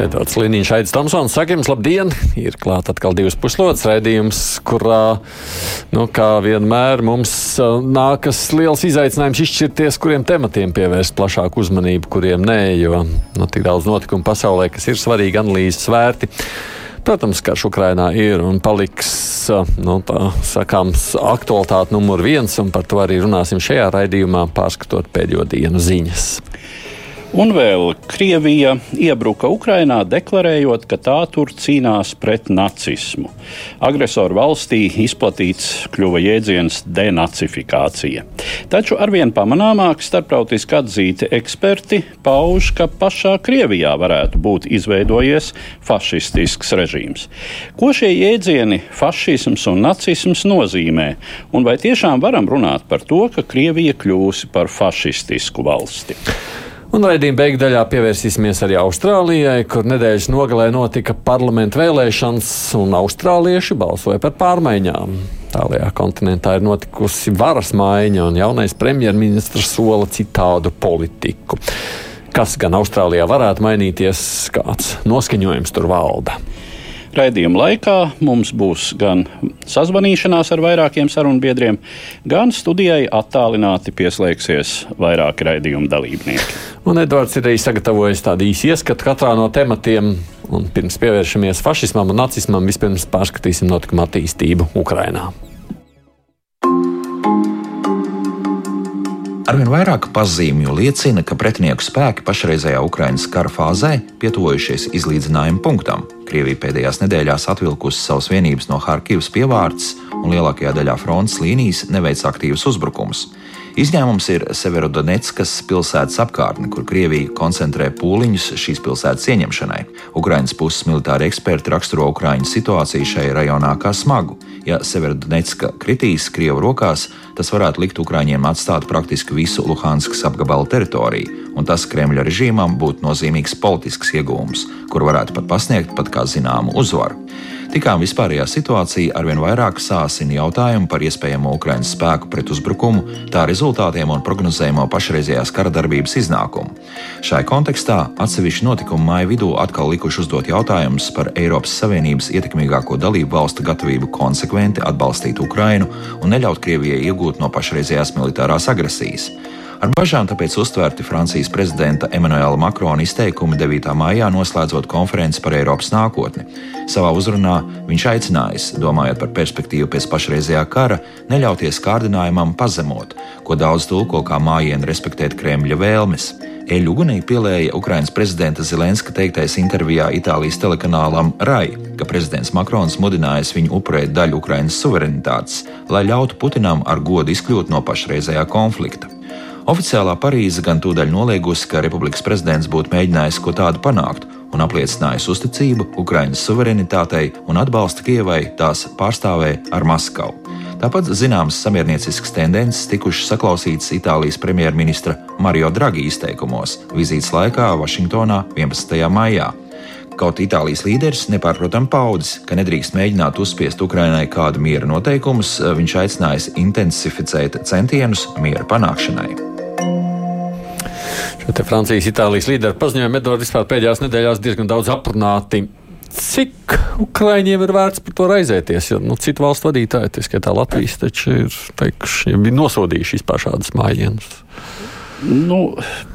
Edvards Liniņš, Aits Tomsons, saka jums labdien! Ir klāt atkal divas puslodes raidījums, kurā, nu, kā vienmēr, mums uh, nākas liels izaicinājums izšķirties, kuriem tematiem pievērst plašāku uzmanību, kuriem nē, jo nu, tik daudz notikumu pasaulē, kas ir svarīgi, analīzes vērti. Protams, karš Ukrainā ir un paliks uh, nu, tā, sakāms, aktualitāte numur viens, un par to arī runāsim šajā raidījumā, pārskatot pēdējo dienu ziņas. Un vēl Krievija iebruka Ukrainā, deklarējot, ka tā tur cīnās pret nacismu. Agresoru valstī izplatīts kļuva jēdziens denacifikācija. Taču arvien pamanāmāk starptautiski atzīti eksperti pauž, ka pašā Krievijā varētu būt izveidojies fašistisks režīms. Ko šie jēdzieni, fašisms un nacisms nozīmē? Un vai tiešām varam runāt par to, ka Krievija kļūsi par fašistisku valsti? Un raidījuma beigu daļā pievērsīsimies arī Austrālijai, kur nedēļas nogalē notika parlamentu vēlēšanas, un austrālieši balsoja par pārmaiņām. Tālajā kontinentā ir notikusi varas maiņa, un jaunais premjerministrs sola citādu politiku. Kas gan Austrālijā varētu mainīties, kāds noskaņojums tur valda? Raidījuma laikā mums būs gan sazvanīšanās ar vairākiem sarunbiedriem, gan studijai attālināti pieslēgsies vairāki raidījuma dalībnieki. Un Edvards ir arī sagatavojis tādu īsu ieskatu katrā no tematiem. Un pirms pievēršamies fašismam un nacismam, vispirms pārskatīsim notikumu attīstību Ukrajinā. Arvien vairāk pazīmju liecina, ka pretinieku spēki pašreizējā Ukraiņas kara fāzē pietuvojušies izlīdzinājuma punktam. Krievija pēdējās nedēļās atvilkusi savas vienības no Harkivas pievārds un lielākajā daļā frontes līnijas neveic aktīvus uzbrukumus. Izņēmums ir Severodonetskas pilsētas apkārtne, kur Krievija koncentrē pūliņus šīs pilsētas ieņemšanai. Ukraiņas puses militāri eksperti raksturo Ukraiņu situāciju šai rajonā kā smagu. Ja Severodonetska kritīs Krievu rokās, tas varētu likt Ukraiņiem atstāt praktiski visu Luhanskas apgabala teritoriju, un tas Kremļa režīmam būtu nozīmīgs politisks iegūms, kur varētu pat pasniegt pat kā zināmu uzvaru. Tikām vispārējā situācija arvien vairāk sāsina jautājumu par iespējamo Ukraiņas spēku pretuzbrukumu, tā rezultātiem un prognozējamo pašreizējās kara darbības iznākumu. Šai kontekstā atsevišķi notikumi māja vidū atkal likuši uzdot jautājumus par Eiropas Savienības ietekmīgāko dalību valstu gatavību konsekventi atbalstīt Ukrainu un neļaut Krievijai iegūt no pašreizējās militārās agresijas. Ar bažām tāpēc uztvērti Francijas prezidenta Emmanuela Makrona izteikumi 9. maijā noslēdzot konferenci par Eiropas nākotni. Savā uzrunā viņš aicinājis, domājot par perspektīvu pēc pašreizējā kara, neļauties kārdinājumam pazemot, ko daudz tulko kā mājienu respektēt Kremļa vēlmes. Eļu ugunī pielēja Ukraiņas prezidenta Zelenska teiktais intervijā Itālijas telekanālam RAI, ka prezidents Makrons mudinājis viņu upurēt daļu Ukraiņas suverenitātes, lai ļautu Putinam ar godu izkļūt no pašreizējā konflikta. Oficiālā Parīze gan tūdaļ noliegusi, ka republikas prezidents būtu mēģinājis ko tādu panākt un apliecinājis uzticību Ukraiņas suverenitātei un atbalstu Kievai tās pārstāvē ar Maskavu. Tāpat zināmas samiernieciskas tendences tikušas saklausītas Itālijas premjerministra Mario Draghi izteikumos vizītes laikā Vašingtonā 11. maijā. Kaut Itālijas līderis nepārprotam paudis, ka nedrīkst mēģināt uzspiest Ukrainai kādu miera noteikumus, viņš aicinājis intensificēt centienus miera panākšanai. Šo Francijas, Itālijas līderu paziņojumu Edvards vispār pēdējās nedēļās diezgan daudz aprunāti. Cik Ukraiņiem ir vērts par to raizēties? Jo nu, citu valstu vadītāji, tā skaitā Latvijas, taču ir teikuši, ja nosodījuši vispār šādas mājienas. Nu,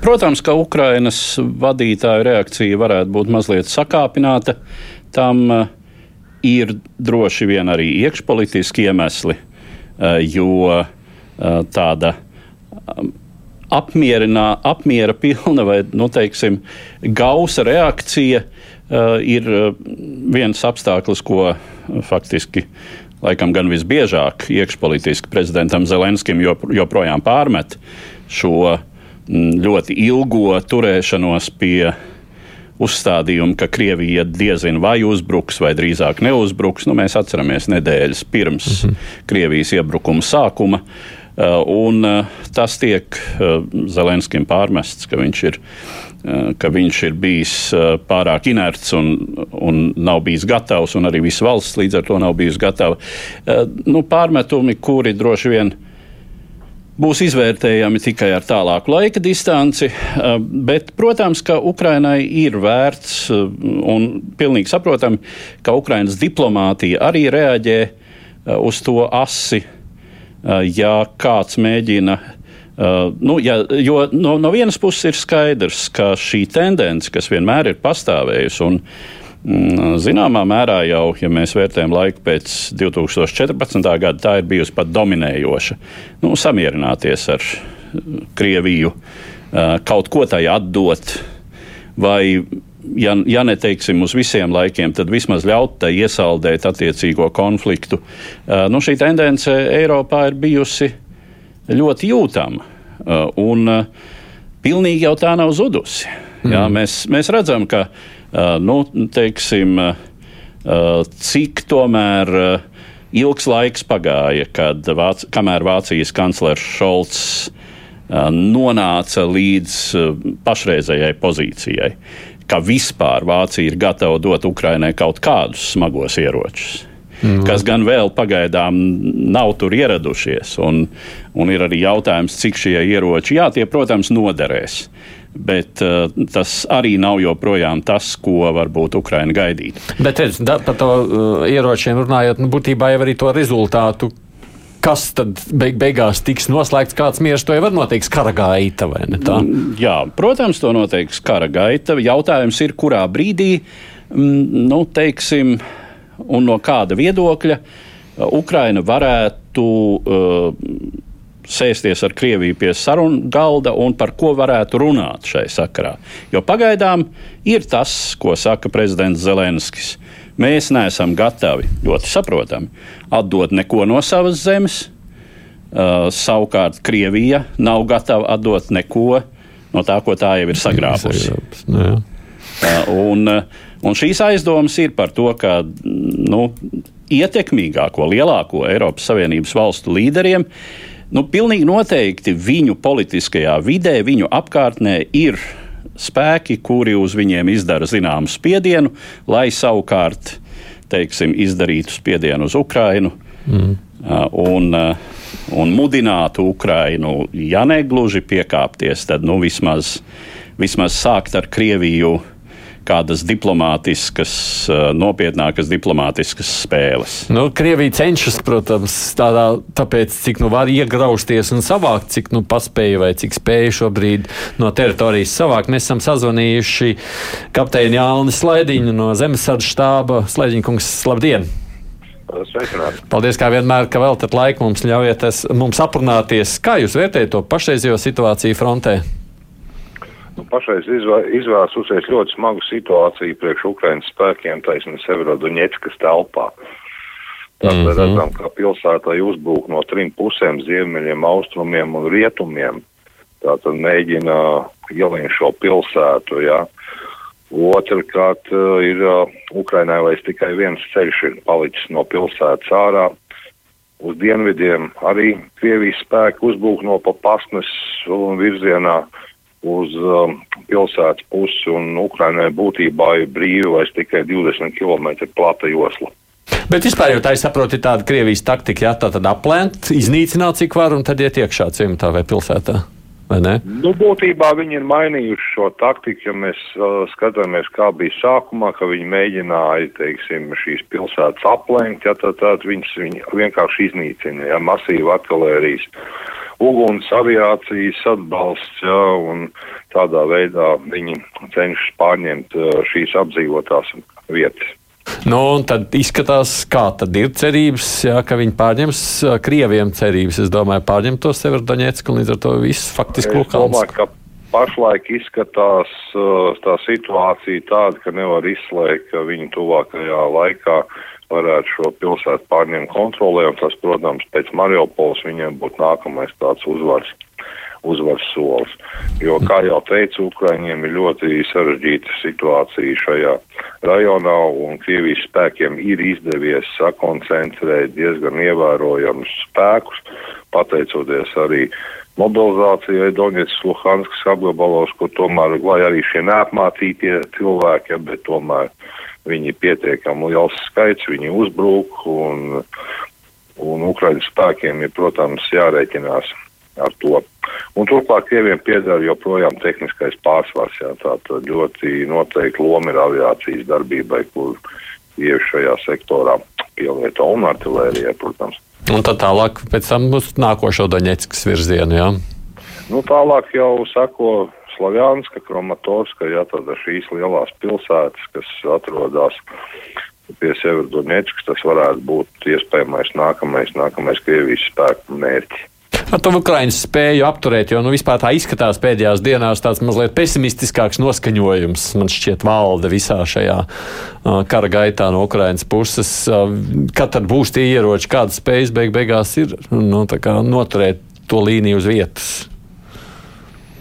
protams, ka Ukrainas vadītāja reakcija varētu būt mazliet sakāpināta. Tam uh, ir droši vien arī iekšpolitiski iemesli, uh, jo uh, tāda. Apmierinā, apmiera pilna vai nu, teiksim, gausa reakcija uh, ir viens apstākļus, ko faktiski laikam gan visbiežāk iekšpolitiski prezidentam Zelenskim joprojām pārmet šo ļoti ilgo turēšanos pie uzstādījumu, ka Krievija diezin vai uzbruks, vai drīzāk neuzbruks. Nu, mēs atceramies nedēļas pirms mm -hmm. Krievijas iebrukuma sākuma. Un tas tiek Zelenskim pārmests, ka viņš ir ka viņš ir bijis pārāk inerts un, un nav bijis gatavs, un arī visa valsts līdz ar to nav bijusi gatava. Nu, pārmetumi, kuri droši vien būs izvērtējami tikai ar tālāku laika distanci. Bet, protams, ka Ukrainai ir vērts un pilnīgi saprotami, ka Ukrainas diplomātija arī reaģē uz to asi, ja kāds mēģina. Uh, nu, ja, jo no, no vienas puses ir skaidrs, ka šī tendence, kas vienmēr ir pastāvējusi, un uh, Mm, zināmā mērā jau, ja mēs vērtējam laiku pēc 2014. gada, tā ir bijusi pat dominējoša. Nu, samierināties ar Krieviju, kaut ko tai atdot, vai, ja, ja neteiksim uz visiem laikiem, tad vismaz ļaut tai iesaldēt attiecīgo konfliktu. Nu, šī tendence Eiropā ir bijusi ļoti jūtama, un pilnīgi jau tā nav zudusi. Mm. Jā, mēs, mēs redzam, ka nu, teiksim, cik tomēr ilgs laiks pagāja, kad Vāc, kamēr Vācijas kanclers Šolts nonāca līdz pašreizējai pozīcijai, ka vispār Vācija ir gatava dot Ukrainai kaut kādus smagos ieročus. Mm. Kas gan vēl pagaidām nav tur ieradušies. Un, un ir arī jautājums, cik šie ieroči, jā, tie, protams, noderēs bet uh, tas arī nav joprojām tas, ko varbūt Ukraina gaidītu. Bet redz, da, par to uh, ieročiem runājot, nu, būtībā jau arī to rezultātu. Kas tad beig beigās tiks noslēgts, kāds miers to jau var noteikt kara gaita vai ne tā? Mm, jā, protams, to noteiks kara gaita. Jautājums ir, kurā brīdī, mm, nu, teiksim, un no kāda viedokļa Ukraina varētu uh, sēsties ar Krieviju pie sarunu galda un par ko varētu runāt šai sakarā. Jo pagaidām ir tas, ko saka prezidents Zelenskis. Mēs neesam gatavi, ļoti saprotami, atdot neko no savas zemes. Uh, savukārt Krievija nav gatava atdot neko no tā, ko tā jau ir sagrābusi. Uh, un, uh, un šīs aizdomas ir par to, ka nu, ietekmīgāko, lielāko Eiropas Savienības valstu līderiem uh, Nu, pilnīgi noteikti viņu politiskajā vidē, viņu apkārtnē ir spēki, kuri uz viņiem izdara zināmu spiedienu, lai savukārt teiksim, izdarītu spiedienu uz Ukrajinu mm. un, un mudinātu Ukrajinu, ja ne gluži piekāpties, tad nu, vismaz, vismaz sākt ar Krieviju kādas diplomātiskas, nopietnākas diplomātiskas spēles. Nu, Krievija cenšas, protams, tādā, tāpēc, cik nu var iegrausties un savākt, cik nu paspēja vai cik spēja šobrīd no teritorijas savākt. Mēs esam sazvanījuši kapteini Jānis Slaidiņu no Zemesardzes štāba. Slaidiņkungs, labdien! Sveicināt. Paldies, kā vienmēr, ka veltat laiku mums ļaujiet mums aprunāties. Kā jūs vērtējat to pašreizējo situāciju frontē? Nu, pašreiz izvērsusies ļoti smaga situācija priekš Ukrainas spēkiem taisni Severodoņetskas telpā. Tātad mm -hmm. redzam, ka pilsētai uzbrūk no trim pusēm - ziemeļiem, austrumiem un rietumiem. Tātad mēģina ielīst šo pilsētu. Ja. Otrkārt, eh, ir uh, Ukrainai vairs tikai viens ceļš ir palicis no pilsētas ārā. Uz dienvidiem arī Krievijas spēki uzbrūk no papasnes virzienā. Uh, uz um, pilsētas pusi, un Ukrainai būtībā ir brīva vairs tikai 20 km plata josla. Bet vispār jau tā, ir tāda Krievijas taktika, jā, tā tad aplēnt, iznīcināt cik var, un tad iet iekšā ciematā vai pilsētā. Vai nu, būtībā viņi ir mainījuši šo taktiku, ja mēs uh, skatāmies, kā bija sākumā, ka viņi mēģināja, teiksim, šīs pilsētas aplenkt, ja tad, tad viņas viņi vienkārši iznīcina, ja masīvi artilērijas uguns aviācijas atbalsts, jā, un tādā veidā viņi cenšas pārņemt šīs apdzīvotās vietas. Nu, tad izskatās, kā tad ir cerības, jā, ka viņi pārņems Krieviem cerības. Es domāju, pārņemt to Severdoņetsku un līdz ar to viss faktiski Lukansku. Pašlaik izskatās tā situācija tāda, ka nevar izslēgt, ka viņi tuvākajā laikā uh, varētu šo pilsētu pārņemt kontrolē, un tas, protams, pēc Mariupols viņiem būtu nākamais tāds uzvars, uzvars solis. Jo, kā jau teicu, Ukraiņiem ir ļoti sarežģīta situācija šajā rajonā, un Krievijas spēkiem ir izdevies sakoncentrēt diezgan ievērojamus spēkus pateicoties arī mobilizācijai Donetskas, Luhanskas apgabalos, kur tomēr, lai arī šie neapmācītie cilvēki, bet tomēr viņi ir pietiekami liels skaits, viņi uzbrūk un, un Ukraiņas spēkiem ir, protams, jārēķinās ar to. Un turklāt Krieviem piedara joprojām tehniskais pārsvars, jā, tātad ļoti noteikti loma ir aviācijas darbībai, kur Krievi šajā sektorā pielieto un artilērijai, protams. Un tad tālāk pēc tam būs nākošo Daņetskas virzienu, jā? Nu, tālāk jau sako Slavjanska, Kromatorska, jā, tad šīs lielās pilsētas, kas atrodas pie Severodonetskas, tas varētu būt iespējamais nākamais, nākamais Krievijas spēku mērķis. Ar to Ukraiņas spēju apturēt, jo nu, vispār tā izskatās pēdējās dienās tāds mazliet pesimistiskāks noskaņojums. Man šķiet, valda visā šajā uh, kara gaitā no Ukraiņas puses. Uh, kad tad būs tie ieroči, kādas spējas beig beigās ir nu, noturēt to līniju uz vietas?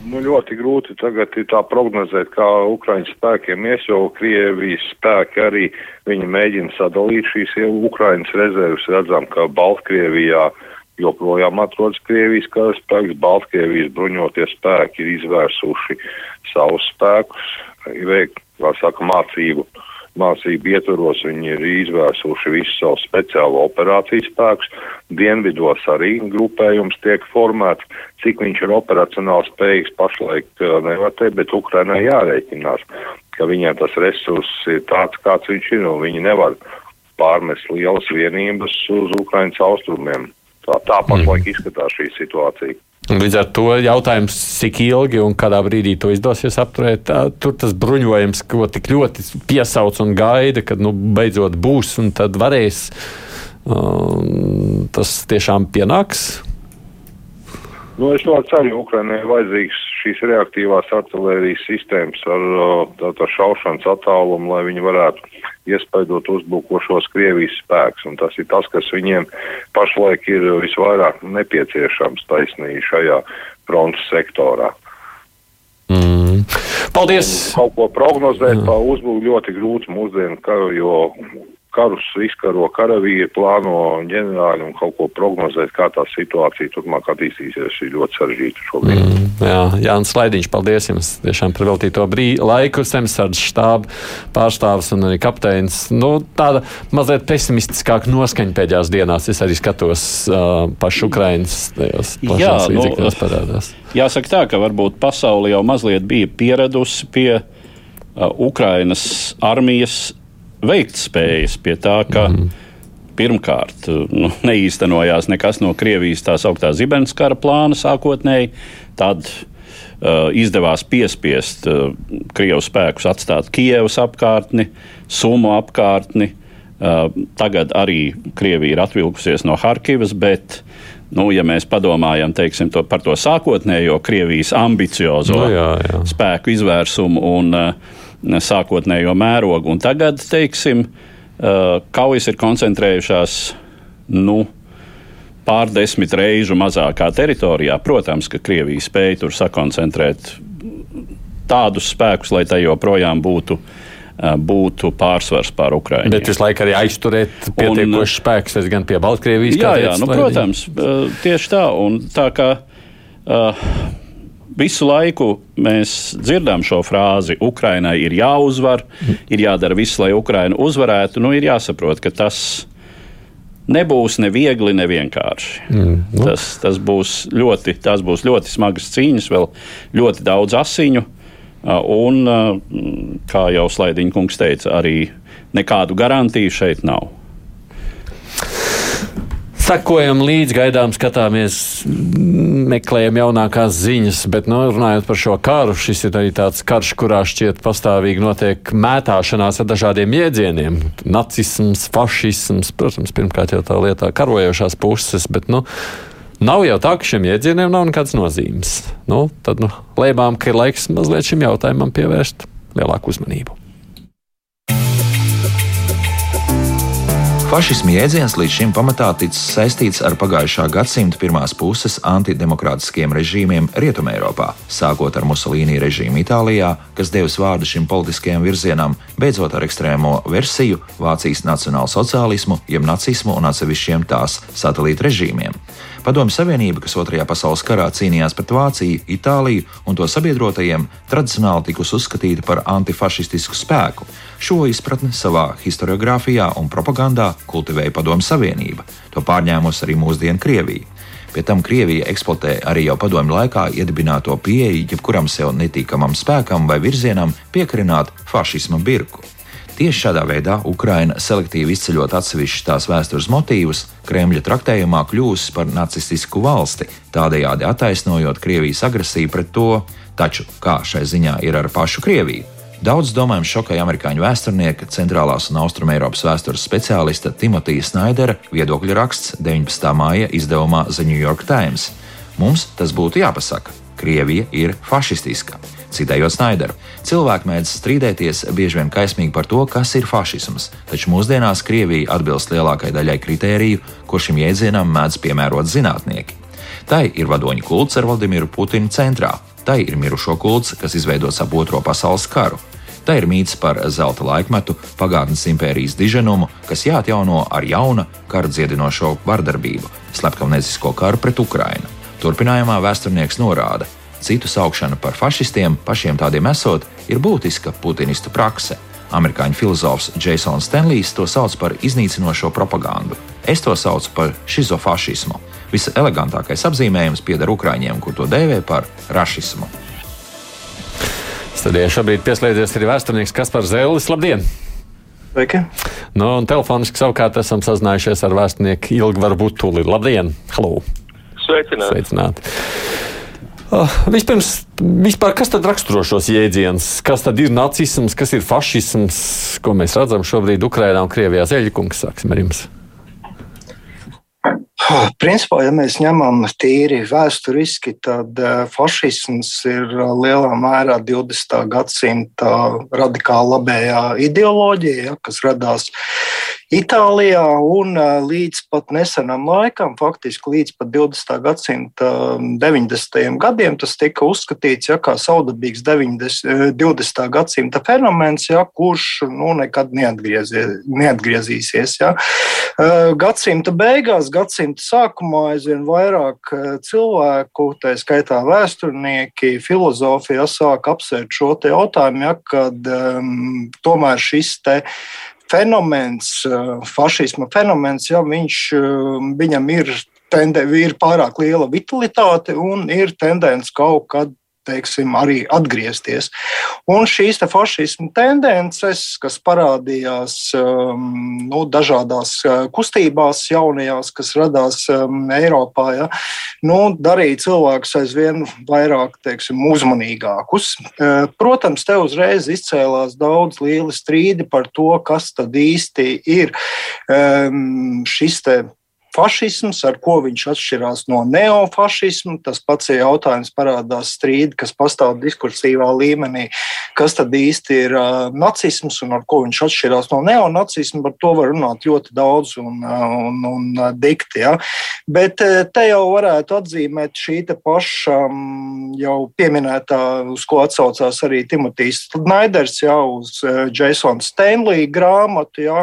Nu, ļoti grūti tagad ir tā prognozēt, kā Ukraiņas spēkiem ies, jo Krievijas spēki arī viņi mēģina sadalīt šīs Ukraiņas rezervas. Redzam, ka Baltkrievijā uh, joprojām atrodas Krievijas karaspēks. Baltkrievijas bruņoties spēki ir izvērsuši savus spēkus, veikt, kā saka, mācību. Mācību ietvaros viņi ir izvērsuši visu savu speciālo operāciju spēkus. Dienvidos arī grupējums tiek formēts. Cik viņš ir operacionāli spējīgs pašlaik nevar teikt, bet Ukrainai jārēķinās, ka viņiem tas resurss ir tāds, kāds viņš ir, un viņi nevar pārmest lielas vienības uz Ukrainas austrumiem. Tā, tā pašlaik mm. izskatās šī situācija. Līdz ar to jautājums, cik ilgi un kādā brīdī to izdosies apturēt, tur tas bruņojums, ko tik ļoti piesauc un gaida, kad nu, beidzot būs un tad varēs, um, tas tiešām pienāks. Nu, es ļoti ceru, ka Ukraiņai ir vajadzīgs šīs reaktīvās artērijas sistēmas ar tātad šaušanas attālumu, lai viņi varētu iespaidot uzbrukošos Krievijas spēkus. Un tas ir tas, kas viņiem pašlaik ir visvairāk nepieciešams taisnīgi šajā frontes sektorā. Mm. Paldies! Un kaut ko prognozēt par uzbūvi ļoti grūti mūsdienu jo karus izkaro karavīri, plāno ģenerāļi un kaut ko prognozēt, kā tā situācija turpmāk attīstīsies, ir ļoti sarežģīta šobrīd. Mm, jā, Jānis Laidiņš, paldies jums tiešām par veltīto brī, laiku, semsardzes štāba pārstāvis un arī kapteinis. Nu, tāda mazliet pesimistiskāka noskaņa pēdējās dienās. Es arī skatos uh, pašu Ukrainas tajos plašās līdzekļos nu, parādās. Jāsaka tā, ka varbūt pasauli jau mazliet bija pieradusi pie uh, Ukrainas armijas veiktspējas, pie tā, ka mm. pirmkārt nu, neīstenojās nekas no Krievijas tā sauktā Zibenskara plāna sākotnēji, tad uh, izdevās piespiest uh, Krievijas spēkus atstāt Kievas apkārtni, Sumu apkārtni. Uh, tagad arī Krievija ir atvilkusies no Harkivas, bet Nu, ja mēs padomājam teiksim, to, par to sākotnējo Krievijas ambiciozo nu, jā, jā. spēku izvērsumu un uh, sākotnējo mērogu. Un tagad, teiksim, kaujas ir koncentrējušās nu, pārdesmit reižu mazākā teritorijā. Protams, ka Krievija spēja tur sakoncentrēt tādus spēkus, lai tai joprojām būtu būtu pārsvars pār Ukraiņu. Bet visu laiku arī aizturēt pietiekošs spēks gan pie Baltkrievijas. Jā, jā nu, protams, tieši tā. Un tā kā uh, visu laiku mēs dzirdam šo frāzi, Ukrainai ir jāuzvar, ir jādara viss, lai Ukraina uzvarētu. Nu, ir jāsaprot, ka tas nebūs ne viegli, ne vienkārši. Mm. Nu. Tas, tas, būs ļoti, tas būs ļoti smagas cīņas, vēl ļoti daudz asiņu. Un, kā jau Slaidiņa kungs teica, arī nekādu garantiju šeit nav. Sekojam līdzi, gaidām, skatāmies, meklējam jaunākās ziņas, bet nu, runājot par šo karu, šis ir arī tāds karš, kurā šķiet pastāvīgi notiek mētāšanās ar dažādiem jēdzieniem. Nacisms, fašisms, protams, pirmkārt jau tā lietā karojošās puses, bet nu, nav jau tā, ka šiem jēdzieniem nav nekādas nozīmes. Nu, tad nu, lēmām, ka ir laiks mazliet šim jautājumam pievērst lielāku uzmanību. Fašisma jēdziens līdz šim pamatā ticis saistīts ar pagājušā gadsimta pirmās puses antidemokrātiskiem režīmiem Rietumēropā, sākot ar Musolīni režīmu Itālijā, kas devis vārdu šim politiskajam virzienam, beidzot ar ekstrēmo versiju Vācijas nacionālsociālismu, jeb nacismu un atsevišķiem tās satelīta režīmiem. Padomju Savienība, kas Otrajā pasaules karā cīnījās pret Vāciju, Itāliju un to sabiedrotajiem, tradicionāli tikusi uzskatīta par antifašistisku spēku. Šo izpratni savā historiografijā un propagandā kultivēja Padomju Savienība, to pārņēmusi arī mūsdienu Krievija. Pie tam Krievija eksploatē arī jau padomju laikā iedibināto pieeju jebkuram sev netīkamam spēkam vai virzienam piekarināt fašisma birku. Tieši šādā veidā Ukraina, selektīvi izceļot atsevišķus tās vēstures motīvus, Kremļa traktējumā kļūst par nacistisku valsti, tādējādi attaisnojot Krievijas agresiju pret to. Taču kā šai ziņā ir ar pašu Krieviju? Daudz domājams šokēja amerikāņu vēsturnieka, centrālās un austrumēropas vēstures speciālista Timotija Snaidera viedokļu raksts 19. māja izdevumā The New York Times. Mums tas būtu jāpasaka. Krievija ir fašistiska. Citējot Snaideru, cilvēki mēdz strīdēties bieži vien kaismīgi par to, kas ir fašisms, taču mūsdienās Krievija atbilst lielākajai daļai kritēriju, ko šim jēdzienam mēdz piemērot zinātnieki. Tai ir vadoņu kults ar Vladimiru Putinu centrā, tai ir mirušo kults, kas izveidots ap Otro pasaules karu. Tā ir mīts par zelta laikmetu, pagātnes impērijas diženumu, kas jāatjauno ar jauna, kara dziedinošo vardarbību, slepkavniecisko karu pret Ukrainu. Turpinājumā vēsturnieks norāda, Citu saukšana par fašistiem, pašiem tādiem esot, ir būtiska putinistu prakse. Amerikāņu filozofs Jasons Stenlijs to sauc par iznīcinošo propagandu. Es to saucu par šizofašismu. Viselegantākais apzīmējums pieder Ukrāņiem, kur to dēvē par rašismu. Studijā šobrīd pieslēdzies arī vēsturnieks Kaspars Zēlis. Labdien! Sveiki! Nu, un telefoniski savukārt esam sazinājušies ar vēsturnieku Ilgu Varbutuли. Labdien! Hello! Sveicināti! Sveicināti. Uh, vispirms, vispār, kas tad raksturo šos jēdzienus? Kas tad ir nacisms, kas ir fašisms, ko mēs redzam šobrīd Ukrajinā un Krievijā? Zeļģikungs, sāksim ar jums. Principā, ja mēs ņemam tīri vēsturiski, tad fašisms ir lielā mērā 20. gadsimta radikāla labējā ideoloģija, ja, kas radās Itālijā un līdz pat nesenam laikam, faktiski līdz pat 20. gadsimta 90. gadiem, tas tika uzskatīts ja, kā saudabīgs 90, 20. gadsimta fenomens, ja, kurš nu, nekad neatgriezīsies. Ja. Gadsimta beigās, gadsimta sākumā aizvien vairāk cilvēku, tā skaitā vēsturnieki, filozofi, ja, sāk apsvērt šo jautājumu, ja, kad um, tomēr šis te fenomens, eh, fašisma fenomens, ja viņš, eh, viņam ir, tende, ir pārāk liela vitalitāte un ir tendence kaut kad teiksim, arī atgriezties. Un šīs te fašismu tendences, kas parādījās um, nu, dažādās uh, kustībās, jaunajās, kas radās um, Eiropā, ja, nu, darīja cilvēkus aizvien vairāk teiksim, uzmanīgākus. Uh, protams, te uzreiz izcēlās daudz lieli strīdi par to, kas tad īsti ir um, šis te fašisms, ar ko viņš atšķirās no neofašisma. Tas pats jautājums, parādās strīdi, kas pastāv diskursīvā līmenī, kas tad īsti ir uh, nacisms un ar ko viņš atšķirās no neonacisma. Par to var runāt ļoti daudz un, un, un dikti. Ja. Bet te jau varētu atzīmēt šī paša jau pieminētā, uz ko atsaucās arī Timotīs Snaiders, jau uz Jasona Stanley grāmatu. Ja,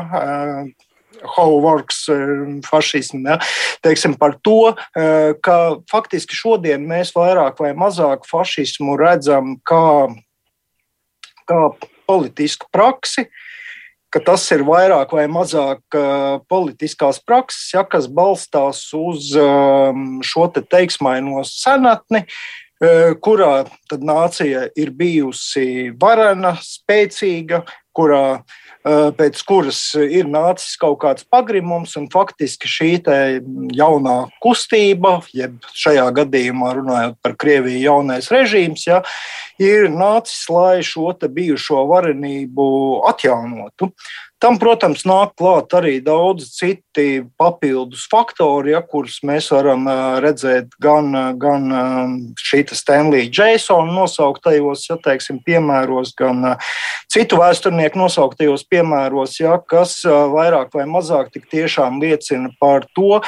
how works eh, fašismu, ja, teiksim, par to, eh, ka faktiski šodien mēs vairāk vai mazāk fašismu redzam kā, kā politisku praksi, tas ir vairāk vai mazāk uh, politiskās prakses, ja, kas balstās uz um, šo te teiksmaino senatni, uh, kurā nācija ir bijusi varena, spēcīga, kurā pēc kuras ir nācis kaut kāds pagrimums, un faktiski šī jaunā kustība, jeb šajā gadījumā runājot par Krieviju, jaunais režīms, ja, ir nācis, lai šo bijušo varenību atjaunotu. Tam, protams, nāk klāt arī daudz citi papildus faktori, ja, kurus mēs varam redzēt gan, gan šī Stanley Jasona nosauktajos ja, teiksim, piemēros, gan citu vēsturnieku nosauktajos piemēros, ja, kas vairāk vai mazāk tik tiešām liecina par to,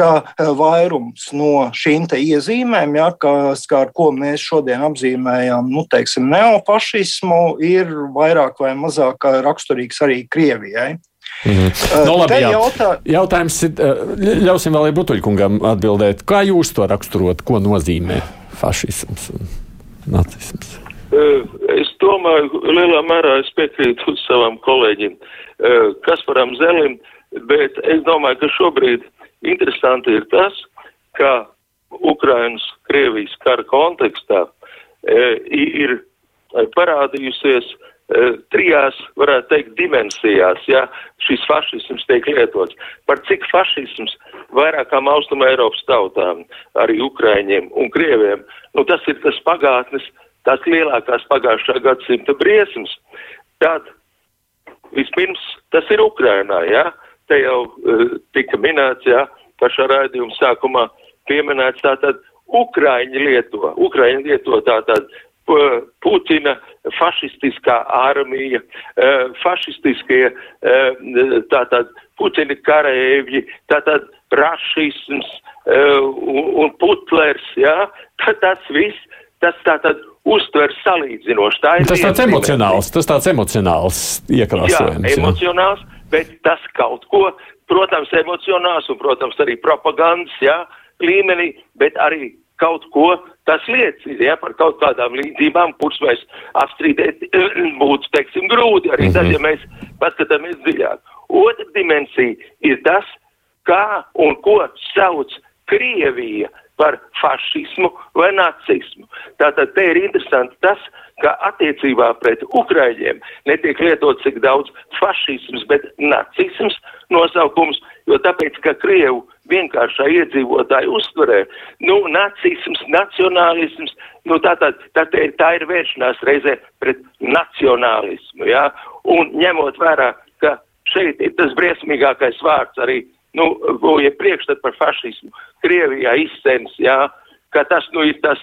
ka vairums no šīm iezīmēm, ja, kas, ar ko mēs šodien apzīmējam nu, teiksim, neofašismu, ir vairāk vai mazāk raksturīgs arī Krievijai. Krievijai. Mhm. No, labi, jā. jautā... Jautājums ir, ļausim vēl Brutuļkungam atbildēt. Kā jūs to raksturot? Ko nozīmē fašisms un nacisms? Es domāju, lielā mērā es piekrītu savam kolēģim Kasparam Zelim, bet es domāju, ka šobrīd interesanti ir tas, ka Ukrainas, Krievijas kara kontekstā ir parādījusies trijās, varētu teikt, dimensijās, ja šis fašisms tiek lietots. Par cik fašisms vairākām Austrum Eiropas tautām, arī Ukraiņiem un Krieviem, nu tas ir tas pagātnes, tās lielākās pagājušā gadsimta briesmas. Tad vispirms tas ir Ukrainā, ja, te jau uh, tika minēts, ja, pašā raidījuma sākumā pieminēts tātad Ukraiņi lieto, Ukraiņi lieto tātad Putina fašistiskā armija, eh, fašistiskie tātad Putina karēvji, tātad rašisms un putlers, jā, tas viss, tas tātad uztver salīdzinoši. Tā tas tāds emocionāls, tas tāds emocionāls iekrāsojums. Jā, emocionāls, bet tas kaut ko, protams, emocionāls un, protams, arī propagandas, jā, līmenī, bet arī kaut ko tas liecina ja, par kaut kādām līdzībām, kuras mēs apstrīdēt būtu, teiksim, grūti arī tad, ja mēs paskatāmies dziļāk. Otra dimensija ir tas, kā un ko sauc Krievija par fašismu vai nacismu. Tātad te ir interesanti tas, ka attiecībā pret Ukraiņiem netiek lietots tik daudz fašisms, bet nacisms nosaukums, jo tāpēc, ka Krievu vienkāršā iedzīvotāja uztverē, nu, nacisms, nacionālisms, nu, tā, tā, tā, tā ir vēršanās reizē pret nacionālismu, jā, un ņemot vērā, ka šeit ir tas briesmīgākais vārds arī, nu, ja priekšstat par fašismu, Krievijā izsens, jā, ka tas, nu, ir tas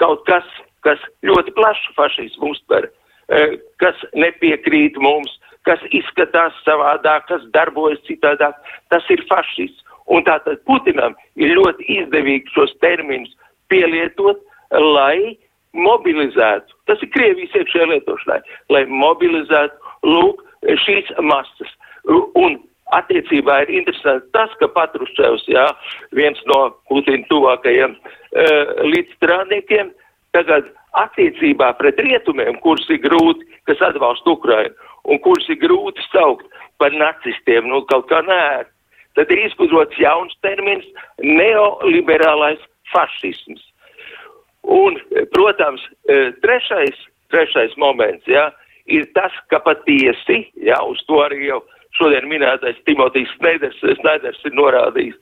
kaut kas, kas ļoti plašu fašismu uztver, e, kas nepiekrīt mums, kas izskatās savādāk, kas darbojas citādāk, tas ir fašists. Un tātad Putinam ir ļoti izdevīgi šos terminus pielietot, lai mobilizētu, tas ir Krievijas iekšējā lietošanai, lai mobilizētu, lūk, šīs masas. Un attiecībā ir interesanti tas, ka Patruševs, jā, viens no Putina tuvākajiem uh, līdzstrādniekiem, tagad attiecībā pret rietumiem, kurus ir grūti, kas atbalsta Ukrainu, un kurus ir grūti saukt par nacistiem, nu kaut kā nē, tad ir izgudrots jauns termins - neoliberālais fašisms. Un, protams, e, trešais, trešais moments, ja, ir tas, ka patiesi, ja, uz to arī jau šodien minētais Timotijs Sneders, ir norādījis,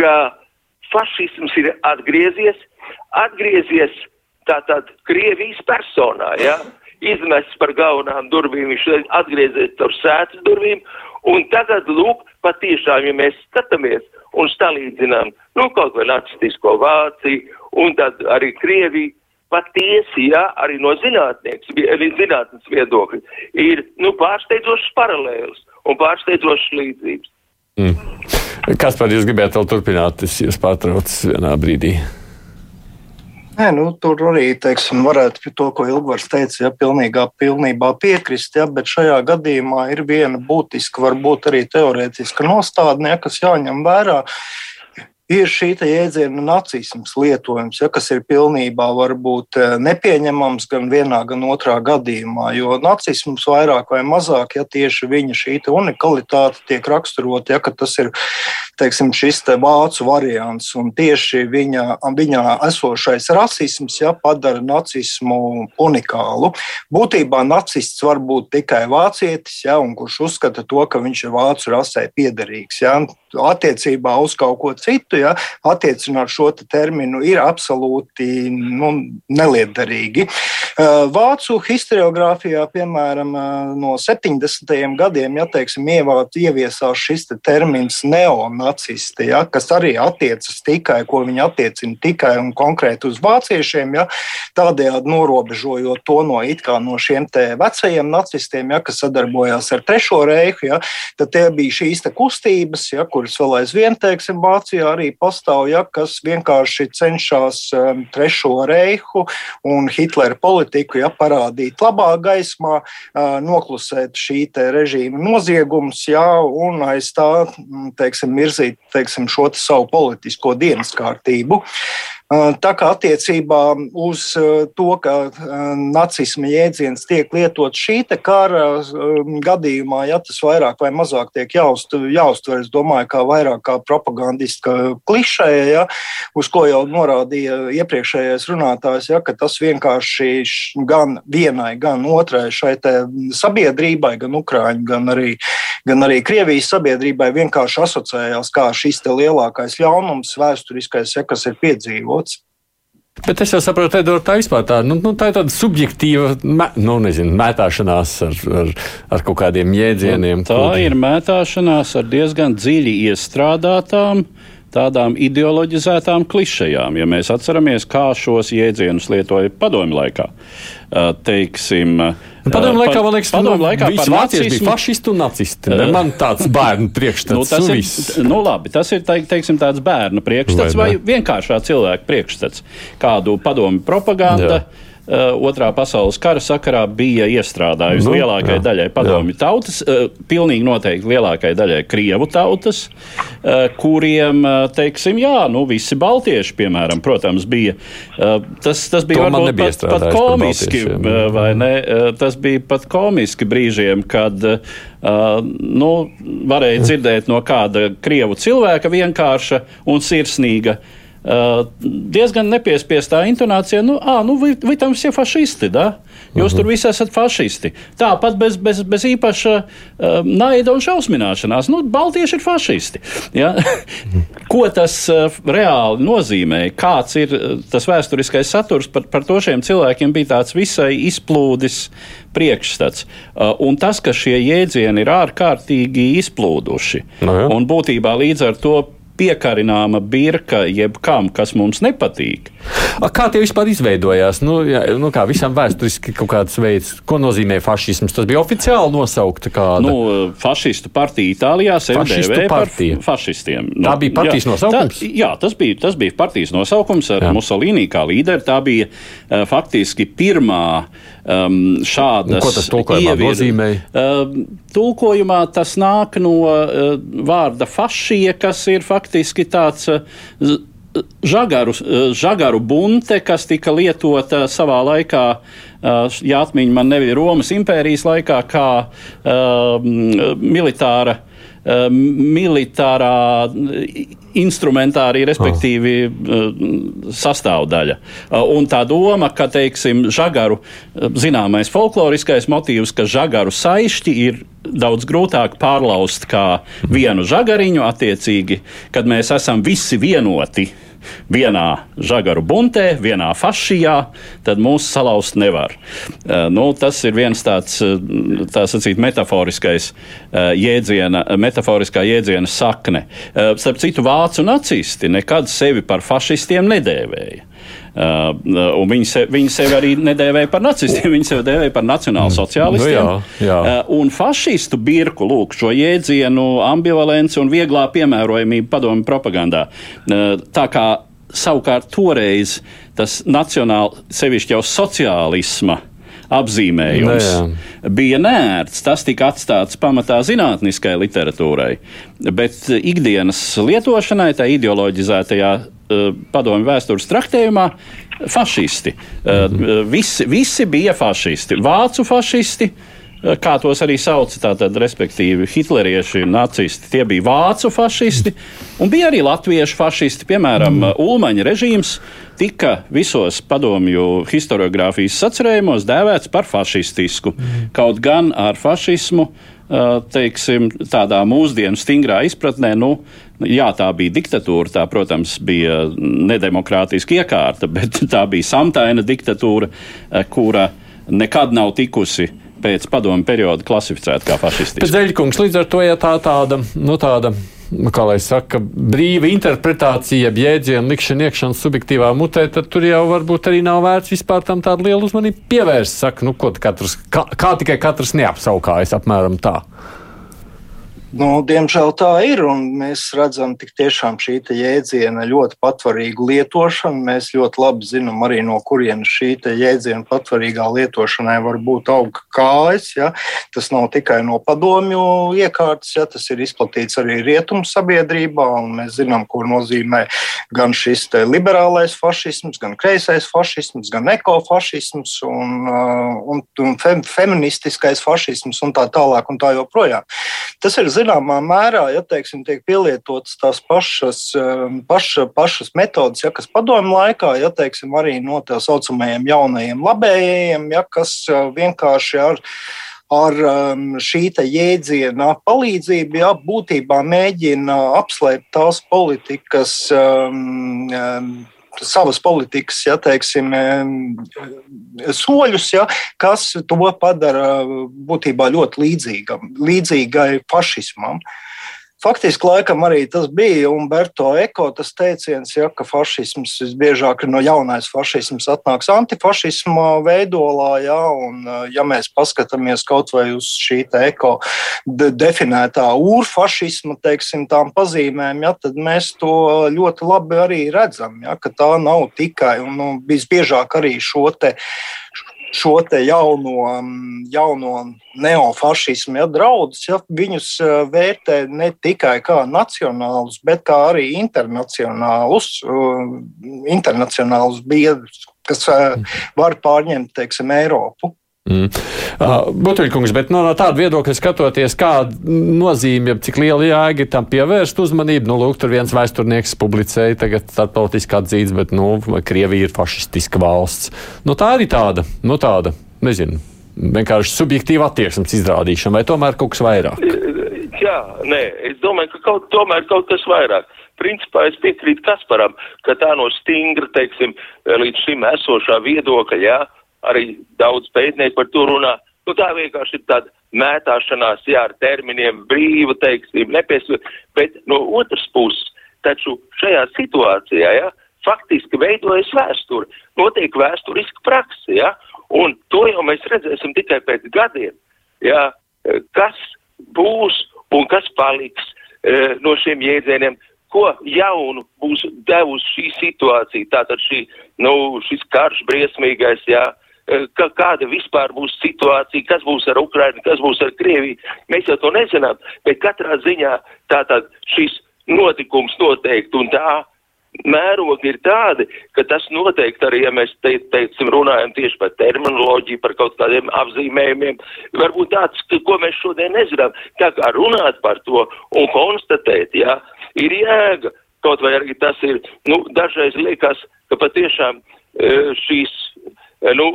ka fašisms ir atgriezies, atgriezies tātad Krievijas personā, ja, izmests par galvenām durvīm, viņš atgriezies caur sētas durvīm, un tagad, lūk, patiešām, ja mēs skatāmies un salīdzinām, nu, kaut vai nacistisko Vāciju un tad arī Krieviju, patiesi, jā, arī no zinātnieks, zinātnes viedokļa, ir, nu, pārsteidzošas paralēlas un pārsteidzošas līdzības. Mm. Kas par jūs gribētu vēl turpināt? Es jūs pārtraucu vienā brīdī. Nē, nu, tur arī teiksim, varētu to, ko Ilgvars teica, ja, pilnīgā, pilnībā piekrist, ja, bet šajā gadījumā ir viena būtiska, varbūt arī teorētiska nostādne, ja, kas jāņem vērā ir šī jēdziena nacisms lietojums, ja, kas ir pilnībā varbūt eh, nepieņemams gan vienā, gan otrā gadījumā. Jo nacisms vairāk vai mazāk, ja tieši viņa šī unikalitāte tiek raksturota, ja tas ir teiksim, šis te vācu variants un tieši viņa, viņā esošais rasisms ja, padara nacismu unikālu. Būtībā nacists var būt tikai vācietis, ja, kurš uzskata to, ka viņš ir vācu rasē piederīgs. Ja attiecībā uz kaut ko citu, ja, attiecināt šo te terminu ir absolūti nu, neliederīgi. Vācu historiografijā, piemēram, no 70. gadiem, ja teiksim, ievāt, ieviesās šis te termins neonacisti, ja, kas arī attiecas tikai, ko viņi attiecina tikai un konkrēti uz vāciešiem, ja, tādējādi norobežojot to no, no šiem vecajiem nacistiem, ja, kas sadarbojās ar Trešo reihu, ja, tad tie bija šīs kustības, ja, kur kuras vēl aizvien, teiksim, Vācijā arī pastāv, ja, kas vienkārši cenšas um, trešo reihu un Hitlera politiku ja, parādīt labā gaismā, uh, noklusēt šī režīma noziegums ja, un aiz tā mm, teiksim, virzīt teiksim, šo savu politisko dienas kārtību. Tā kā attiecībā uz to, ka nacisma jēdziens tiek lietots šī kara gadījumā, ja tas vairāk vai mazāk tiek jāuztver, es domāju, kā vairāk kā propagandiska klišēja, ja, uz ko jau norādīja iepriekšējais runātājs, ja, ka tas vienkārši gan vienai, gan otrai šai sabiedrībai, gan Ukraiņu, gan arī, gan arī Krievijas sabiedrībai vienkārši asociējās kā šis lielākais ļaunums vēsturiskais, ja, kas ir piedzīvots. Bet es jau saprotu, Edvards, tā vispār tā, nu, nu, tā ir tāda subjektīva nu, nezinu, mētāšanās ar, ar, ar kaut kādiem jēdzieniem. Nu, tā kur... ir mētāšanās ar diezgan dziļi iestrādātām tādām ideoloģizētām klišejām. Ja mēs atceramies, kā šos jēdzienus lietoja padomju laikā, teiksim, nu, Padomu laikā, man liekas, padomu laikā visi vācieši nacismu... bija fašisti un nacisti. Ne? Man tāds bērnu priekšstats. nu, tas, ir, nu, labi, tas ir teik, teiksim, tāds bērnu priekšstats vai, vai vienkāršā cilvēka priekšstats. Kādu padomu propaganda. Jā otrā pasaules kara sakarā bija iestrādājusi nu, lielākajai jā, daļai padomju jā. tautas, uh, pilnīgi noteikti lielākajai daļai krievu tautas, uh, kuriem, teiksim, jā, nu, visi baltieši, piemēram, protams, bija. Tas, tas bija to varbūt pat, pat komiski, vai ne? Tas bija pat komiski brīžiem, kad nu, varēja dzirdēt no kāda krievu cilvēka vienkārša un sirsnīga Uh, diezgan nepiespiestā intonācijā, nu, à, nu vi, vi tam visi ir fašisti. Da? Jūs uh -huh. tur mhm. visi esat fašisti. Tāpat bez, bez, bez īpaša uh, naida un šausmināšanās. Nu, Baltieši ir fašisti. Ja? Mhm. Ko tas uh, reāli nozīmē? Kāds ir uh, tas vēsturiskais saturs par, par to šiem cilvēkiem? Bija tāds visai izplūdis priekšstats. Uh, un tas, ka šie jēdzieni ir ārkārtīgi izplūduši. No, jā. un būtībā līdz ar to piekarināma birka jebkam, kas mums nepatīk. A, kā tie vispār izveidojās? Nu, jā, nu kā visam vēsturiski kaut kāds veids, ko nozīmē fašisms? Tas bija oficiāli nosaukta kāda. Nu, fašistu partija Itālijā dēvēja par fašistiem. Nu, tā bija partijas jā, nosaukums? Tā, jā, tas bija, tas bija partijas nosaukums ar jā. Mussolini kā līderi. Tā bija uh, faktiski pirmā um, šāda. Ko tas tulkojumā ievir, nozīmē? Uh, tulkojumā tas nāk no uh, vārda fašija, kas ir faktiski tāds. Uh, Žagaru, žagaru bunte, kas tika lietota savā laikā, ja atmiņa man nebija Romas impērijas laikā, kā uh, militāra uh, militārā instrumentārija, respektīvi uh, sastāvdaļa. Uh, un tā doma, ka, teiksim, žagaru, zināmais folkloriskais motīvs, ka žagaru saišķi ir daudz grūtāk pārlaust kā vienu žagariņu, attiecīgi, kad mēs esam visi vienoti vienā žagaru buntē, vienā fašijā, tad mūs salauzt nevar. Uh, nu, tas ir viens tāds eh, tā sacīt, metaforiskais uh, jēdziena, metaforiskā jēdziena sakne. Starp citu, vācu nacisti nekad sevi par fašistiem nedēvēja. Uh, uh viņi, se, viņi sevi arī nedēvēja par nacistiem, viņi sevi dēvēja par nacionālu sociālistiem. Nu, jā, jā. Uh, un fašistu birku, lūk, šo jēdzienu ambivalenci un vieglā piemērojamība padomu propagandā. Uh, tā kā savukārt toreiz tas nacionāli, sevišķi jau sociālisma apzīmējums ne, nu bija nērts. Tas tika atstāts pamatā zinātniskai literatūrai, bet ikdienas lietošanai, tā ideoloģizētajā padomju vēstures traktējumā, fašisti. Uh, mhm. visi, visi bija fašisti. Vācu fašisti. Kā tos arī sauca, tātad, respektīvi, hitlerieši, nacisti. Tie bija vācu fašisti, un bija arī latviešu fašisti. Piemēram, mm. Ulmaņa režīms tika visos padomju historiografijas sacerējumos dēvēts par fašistisku. Mm. Kaut gan ar fašismu, teiksim, tādā mūsdienu stingrā izpratnē, nu, jā, tā bija diktatūra, tā, protams, bija nedemokrātiska iekārta, bet tā bija samtaina diktatūra, kura nekad nav tikusi pēc padomu perioda klasificēta kā fašistiska. Zeļkungs, līdz ar to, ja tā tāda, nu tāda kā lai saka, brīva interpretācija, jēdzienu likšana iekšana subjektīvā mutē, tad tur jau varbūt arī nav vērts vispār tam tādu lielu uzmanību pievērst. Saka, nu, ko katrs, kā, kā tikai katrs neapsaukājas apmēram tā. Nu, diemžēl tā ir, un mēs redzam tik tiešām šī jēdziena ļoti patvarīgu lietošanu. Mēs ļoti labi zinām arī no kurienes šī jēdziena patvarīgā lietošanai var būt auga kājas. Ja? Tas nav tikai no padomju iekārtas, ja? tas ir izplatīts arī rietumu sabiedrībā, un mēs zinām, ko nozīmē gan šis liberālais fašisms, gan kreisais fašisms, gan ekofašisms un, uh, un, un fem, feministiskais fašisms un tā tālāk un tā joprojām. Tas ir zināmā mērā, ja teiksim, tiek pielietotas tās pašas, um, paša, pašas metodas, ja, kas padomju laikā, ja teiksim, arī no tā saucamajiem jaunajiem labējiem, ja, kas uh, vienkārši ar ar um, šī jēdziena palīdzību, jā, būtībā mēģina apslēpt tās politikas um, savas politikas ja, teiksim, soļus, ja, kas to padara būtībā ļoti līdzīgam, līdzīgai fašismam. Faktiski laikam arī tas bija Umberto Eko teiciens, ja, ka fašisms visbiežāk no jaunais fašisms atnāks antifašisma veidolā, ja, un ja mēs paskatāmies kaut vai uz šī eko de definētā urfašisma, teiksim, pazīmēm, ja, tad mēs to ļoti labi arī redzam, ja, ka tā nav tikai un nu, visbiežāk arī šo te šo jauno, mm, jauno neofašismu ja, draudus, ja, viņus eh, vērtē ne tikai kā nacionālus, bet arī internacionālus, eh, internacionālus biedrus, kas eh, var pārņemt teiksim, Eiropu. Mm. Uh, Buteļkungs, bet no, no tāda viedokļa skatoties, kāda nozīme, cik liela jēga tam pievērst uzmanību, nu, lūk, tur viens vēsturnieks publicēja tagad starptautiski atzīts, bet, nu, Krievija ir fašistiska valsts. Nu, tā arī tāda, nu, tāda, nezinu, vienkārši subjektīva attieksmes izrādīšana, vai tomēr kaut kas vairāk? Jā, nē, es domāju, ka kaut, tomēr kaut kas vairāk. Principā es piekrītu Kasparam, ka tā no stingra, teiksim, līdz šim esošā viedokļa, jā, arī daudz pētnieku par to runā. Nu, tā vienkārši ir tāda mētāšanās, jā, ar terminiem, brīva, teiksim, nepiesvīt, bet no otras puses, taču šajā situācijā, jā, faktiski veidojas vēsture, notiek vēsturiska praksa, jā, un to jau mēs redzēsim tikai pēc gadiem, jā, kas būs un kas paliks e, no šiem jēdzieniem, ko jaunu būs devusi šī situācija, tātad šī, nu, šis karš briesmīgais, jā, ka, kāda vispār būs situācija, kas būs ar Ukrainu, kas būs ar Krieviju. Mēs jau to nezinām, bet katrā ziņā tātad šis notikums noteikti un tā mērogi ir tādi, ka tas noteikti arī, ja mēs te, teicam, runājam tieši par terminoloģiju, par kaut kādiem apzīmējumiem, varbūt tāds, ko mēs šodien nezinām, tā kā runāt par to un konstatēt, jā, ir jēga. Kaut vai arī tas ir, nu, dažreiz liekas, ka patiešām eh, šīs Eh, nu,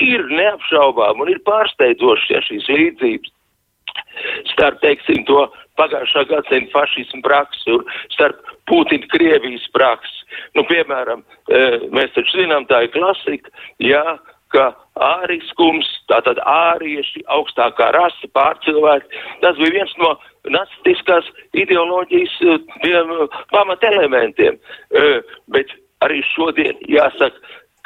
ir neapšaubām un ir pārsteidzošas ja šīs līdzības starp, teiksim, to pagājušā gadsimta fašismu praksi un starp Putina Krievijas praksi. Nu, piemēram, eh, mēs taču zinām, tā ir klasika, jā, ka āriskums, tātad ārieši, augstākā rasa, pārcilvēki, tas bija viens no nacistiskās ideoloģijas eh, pamatelementiem. Bet arī šodien jāsaka,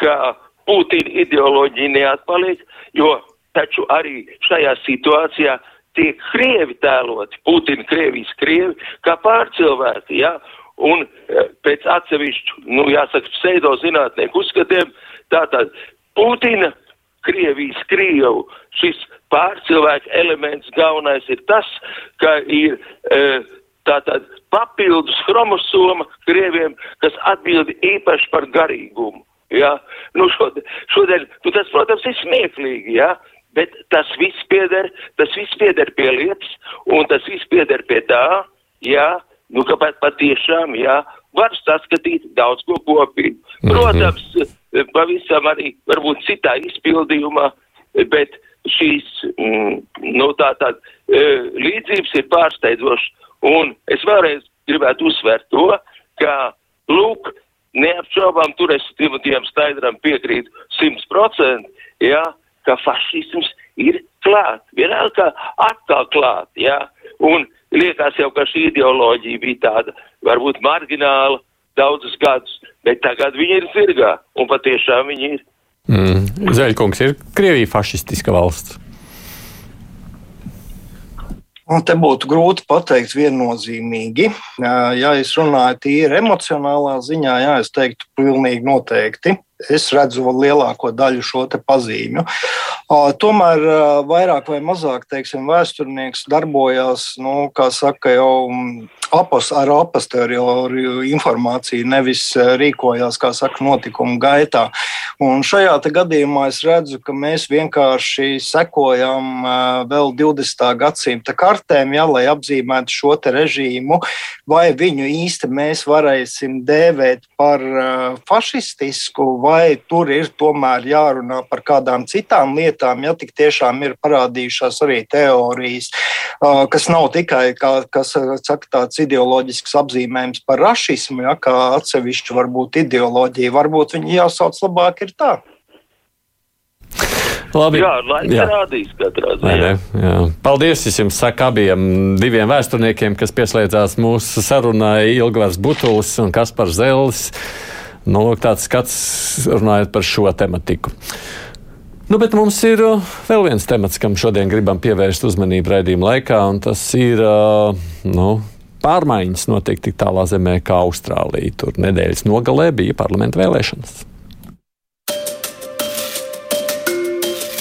ka Putina ideoloģija neatpaliek, jo taču arī šajā situācijā tiek krievi tēloti, Putina Krievijas krievi, kā pārcilvēki, ja? un e, pēc atsevišķu, nu, jāsaka, pseido zinātnieku uzskatiem, tātad Putina Krievijas krievu šis pārcilvēku elements galvenais ir tas, ka ir e, tātad papildus chromosoma krieviem, kas atbild īpaši par garīgumu. Ja? Nu, šodien, šodien nu, tas, protams, ir smieklīgi, ja? bet tas viss pieder, tas viss pieder pie lietas, un tas viss pieder pie tā, ja? nu, ka pat, patiešām, ja, var saskatīt daudz ko kopīgu. Mhm. Protams, mm -hmm. pavisam arī varbūt citā izpildījumā, bet šīs, mm, nu, tā tad, e, līdzības ir pārsteidzošas, un es vēlreiz gribētu uzsvērt to, ka, lūk, neapšaubām tur es Timotijam Staidram piekrītu simts procenti, jā, ka fašisms ir klāt, vienalga atkal klāt, jā, un liekas jau, ka šī ideoloģija bija tāda varbūt margināla daudzus gadus, bet tagad viņi ir zirgā, un patiešām viņi ir. Mm. Zaļkungs ir Krievija fašistiska valsts. Un te būtu grūti pateikt viennozīmīgi. Ja es runāju tīri emocionālā ziņā, jā, es teiktu, pilnīgi noteikti es redzu lielāko daļu šo pazīmju. Tomēr vairāk vai mazāk teiksim, vēsturnieks darbojās nu, saka, jau apos, ar aposterioru informāciju, nevis rīkojās saka, notikumu gaitā. Un šajā gadījumā es redzu, ka mēs vienkārši sekojam vēl 20. gadsimta kartēm, ja, lai apzīmētu šo režīmu, vai viņu īsti mēs varēsim dēvēt par fašistisku vai tur ir tomēr jārunā par kādām citām lietām, ja tik tiešām ir parādījušās arī teorijas, kas nav tikai kā, kas, saka, tāds ideoloģisks apzīmējums par rašismu, ja, kā atsevišķu varbūt ideoloģiju. Varbūt viņi jāsauc labāk ir tā. Labi. Jā, laiks jā. rādīs katrā ziņā. Paldies es jums saku abiem diviem vēsturniekiem, kas pieslēdzās mūsu sarunai Ilgvars Butulis un Kaspars Zelis. Nu, tāds skats runājot par šo tematiku. Nu, bet mums ir uh, vēl viens temats, kam šodien gribam pievērst uzmanību raidījuma laikā, un tas ir uh, nu, pārmaiņas notiek tik tālā zemē kā Austrālija. Tur nedēļas nogalē bija parlamenta vēlēšanas.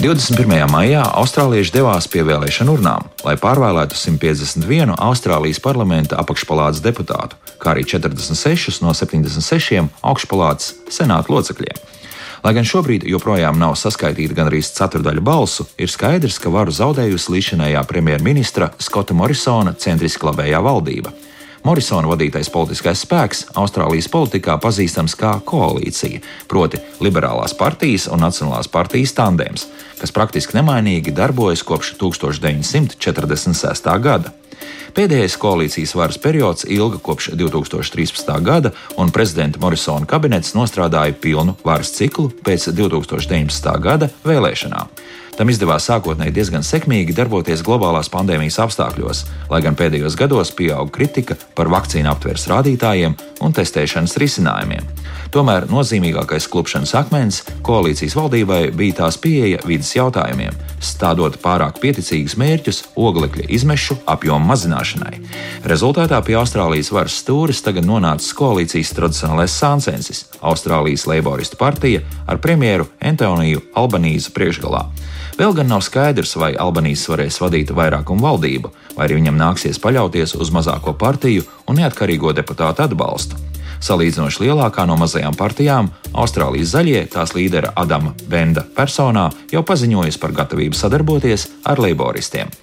21. maijā austrālieši devās pie vēlēšanu urnām, lai pārvēlētu 151 Austrālijas parlamenta apakšpalātas deputātu, kā arī 46 no 76 augšpalātas senāta locekļiem. Lai gan šobrīd joprojām nav saskaitīta gan arī ceturdaļa balsu, ir skaidrs, ka varu zaudējusi līdzinējā premjerministra Skota Morisona centriski labējā valdība. Morisona vadītais politiskais spēks Austrālijas politikā pazīstams kā koalīcija, proti liberālās partijas un nacionālās partijas tandēms, kas praktiski nemainīgi darbojas kopš 1946. gada. Pēdējais koalīcijas varas periods ilga kopš 2013. gada, un prezidenta Morisona kabinets nostrādāja pilnu varas ciklu pēc 2019. gada vēlēšanām. Tam izdevās sākotnēji diezgan sekmīgi darboties globālās pandēmijas apstākļos, lai gan pēdējos gados pieauga kritika par vakcīnu aptveres rādītājiem un testēšanas risinājumiem. Tomēr nozīmīgākais klupšanas akmens koalīcijas valdībai bija tās pieeja vidas jautājumiem, stādot pārāk pieticīgus mērķus oglekļa izmešu apjomu mazināšanai. Rezultātā pie Austrālijas varas stūres tagad nonācis koalīcijas tradicionālais sāncensis - Austrālijas Leiboristu partija ar premjeru Antoniju Albanīzu priekšgalā. Vēl gan nav skaidrs, vai Albanīs varēs vadīt vairākumu valdību, vai arī viņam nāksies paļauties uz mazāko partiju un neatkarīgo deputātu atbalstu. Salīdzinoši lielākā no mazajām partijām, Austrālijas zaļie, tās līdera Adama Benda personā, jau paziņojusi par gatavību sadarboties ar leiboristiem.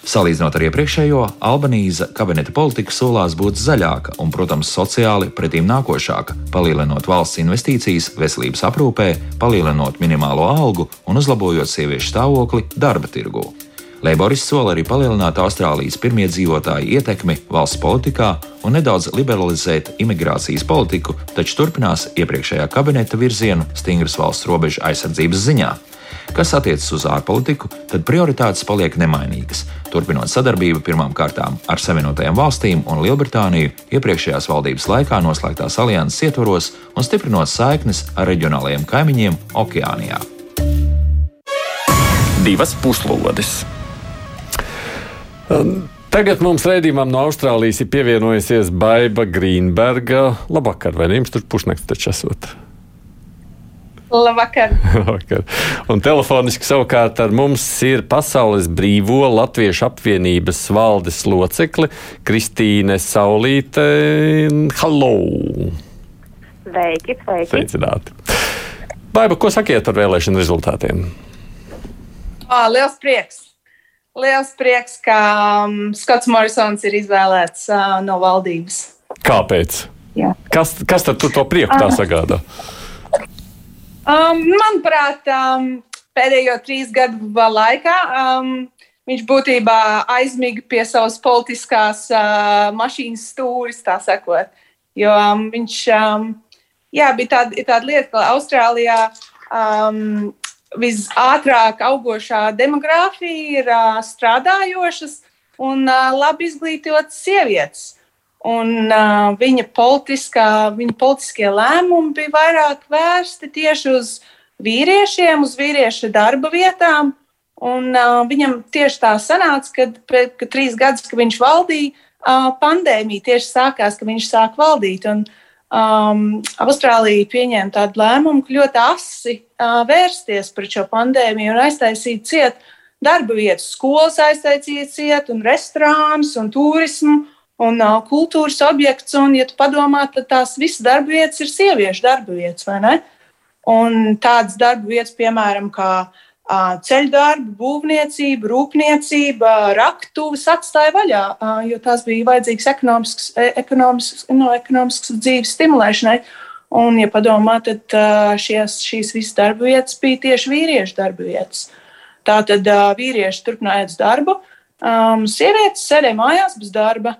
Salīdzinot ar iepriekšējo, Albanīza kabineta politika solās būt zaļāka un, protams, sociāli pretīm nākošāka, palielinot valsts investīcijas veselības aprūpē, palielinot minimālo algu un uzlabojot sieviešu stāvokli darba tirgū. Leiborists sola arī palielināt Austrālijas pirmie dzīvotāju ietekmi valsts politikā un nedaudz liberalizēt imigrācijas politiku, taču turpinās iepriekšējā kabineta virzienu stingras valsts robežu aizsardzības ziņā. Kas attiecas uz ārpolitiku, tad prioritātes paliek nemainīgas. Turpinot sadarbību pirmām kārtām ar Savienotajām valstīm un Lielbritāniju iepriekšējās valdības laikā noslēgtās alianses ietvaros un stiprinot saiknes ar reģionālajiem kaimiņiem Okeānijā. Divas puslodes! Um. Tagad mums redzējumam no Austrālijas ir pievienojusies Baiva Grīnberga. Labvakar, vai ne jums tur pusnakts taču esot? Labvakar. Labvakar. Un telefoniski savukārt ar mums ir Pasaules Brīvo Latviešu apvienības valdes locekle Kristīne Saulīte. Hallo! Sveiki, sveiki! Sveicināti! Baiba, ko sakiet par vēlēšanu rezultātiem? Oh, liels prieks! Liels prieks, ka um, Skots Morrisons ir izvēlēts uh, no valdības. Kāpēc? Jā. Kas, kas tad to prieku tā sagādā? Uh, Um, manuprāt, um, pēdējo trīs gadu laikā um, viņš būtībā aizmiga pie savas politiskās uh, mašīnas stūres, tā sakot. Jo um, viņš um, jā, bija tāda, tāda lieta, ka Austrālijā um, visātrāk augošā demogrāfija ir uh, strādājošas un uh, labi izglītotas sievietes. Un uh, viņa, politiskā, viņa politiskie lēmumi bija vairāk vērsti tieši uz vīriešiem, uz vīriešu darba vietām. Un, uh, viņam tieši tā sanāca, kad, pēc, kad trīs gadus, kad viņš valdīja, uh, pandēmija tieši sākās, kad viņš sāk valdīt. Un, um, Austrālija pieņēma tādu lēmumu, ka ļoti asi uh, vērsties pret šo pandēmiju un aiztaisīt ciet darba vietas, skolas aiztaisīt ciet, un restorānus, un turismu, un uh, kultūras objekts. Un, ja tu padomā, tad tās visas darba vietas ir sieviešu darba vietas, vai ne? Un tādas darba vietas, piemēram, kā uh, ceļdarbu, būvniecību, rūpniecību, raktuves atstāja vaļā, jo tās bija vajadzīgas ekonomiskas, e, ekonomiskas, no ekonomiskas dzīves stimulēšanai. Un, ja padomā, tad šies, šīs visas darba vietas bija tieši vīriešu darba vietas. Tā tad vīrieši turpināja darbu, um, sievietes sēdēja mājās bez darba.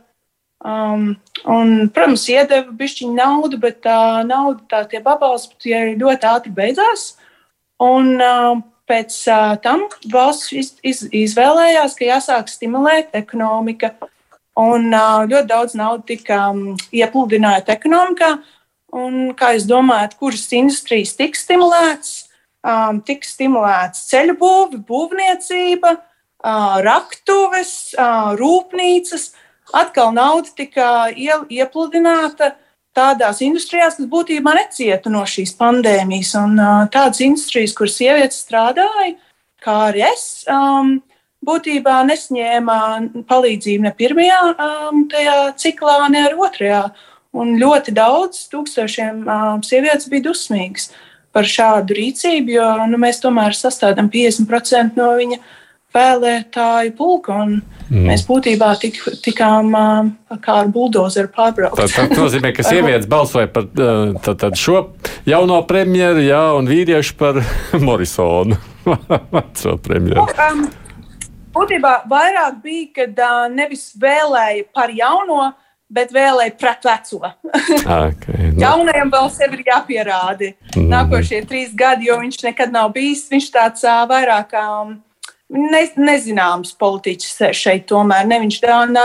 Um, un, protams, iedeva bišķiņu naudu, bet tā nauda, tā tie pabalsti ļoti ātri beidzās. Un, um, pēc uh, tam valsts iz, iz, izvēlējās, ka jāsāk stimulēt ekonomika. Un uh, ļoti daudz naudas tika um, iepludināta ekonomikā. Un, kā jūs domājat, kuras industrijas tiks stimulētas? Um, tiks stimulēts ceļu būve, būvniecība, uh, raktuves, uh, rūpnīcas. Atkal nauda tika iepludināta tādās industrijās, kas būtībā necieta no šīs pandēmijas. Un uh, tādas industrijas, kur sievietes strādāja, kā arī es, um, būtībā nesņēma palīdzību ne pirmajā um, ciklā, ne arī otrajā. Un ļoti daudz tūkstošiem um, sievietes bija dusmīgas par šādu rīcību, jo nu, mēs tomēr sastādām 50% no viņa vēlētāju pulka. Mm. Mēs būtībā tik, tikām kā ar buldozeru pārbraukt. Tas, nozīmē, ka sievietes balsoja par tad, tad šo jauno premjeru, jā, un vīrieši par Morisonu. Veco premjeru. Nu, um, būtībā vairāk bija, kad uh, nevis vēlēja par jauno, bet vēlēja pret veco. okay, no. Jaunajam vēl sev ir jāpierāda. Mm. Nākošie trīs gadi, jo viņš nekad nav bijis, viņš tāds uh, vairāk. Um, ne, nezināms politiķis šeit tomēr. Ne, viņš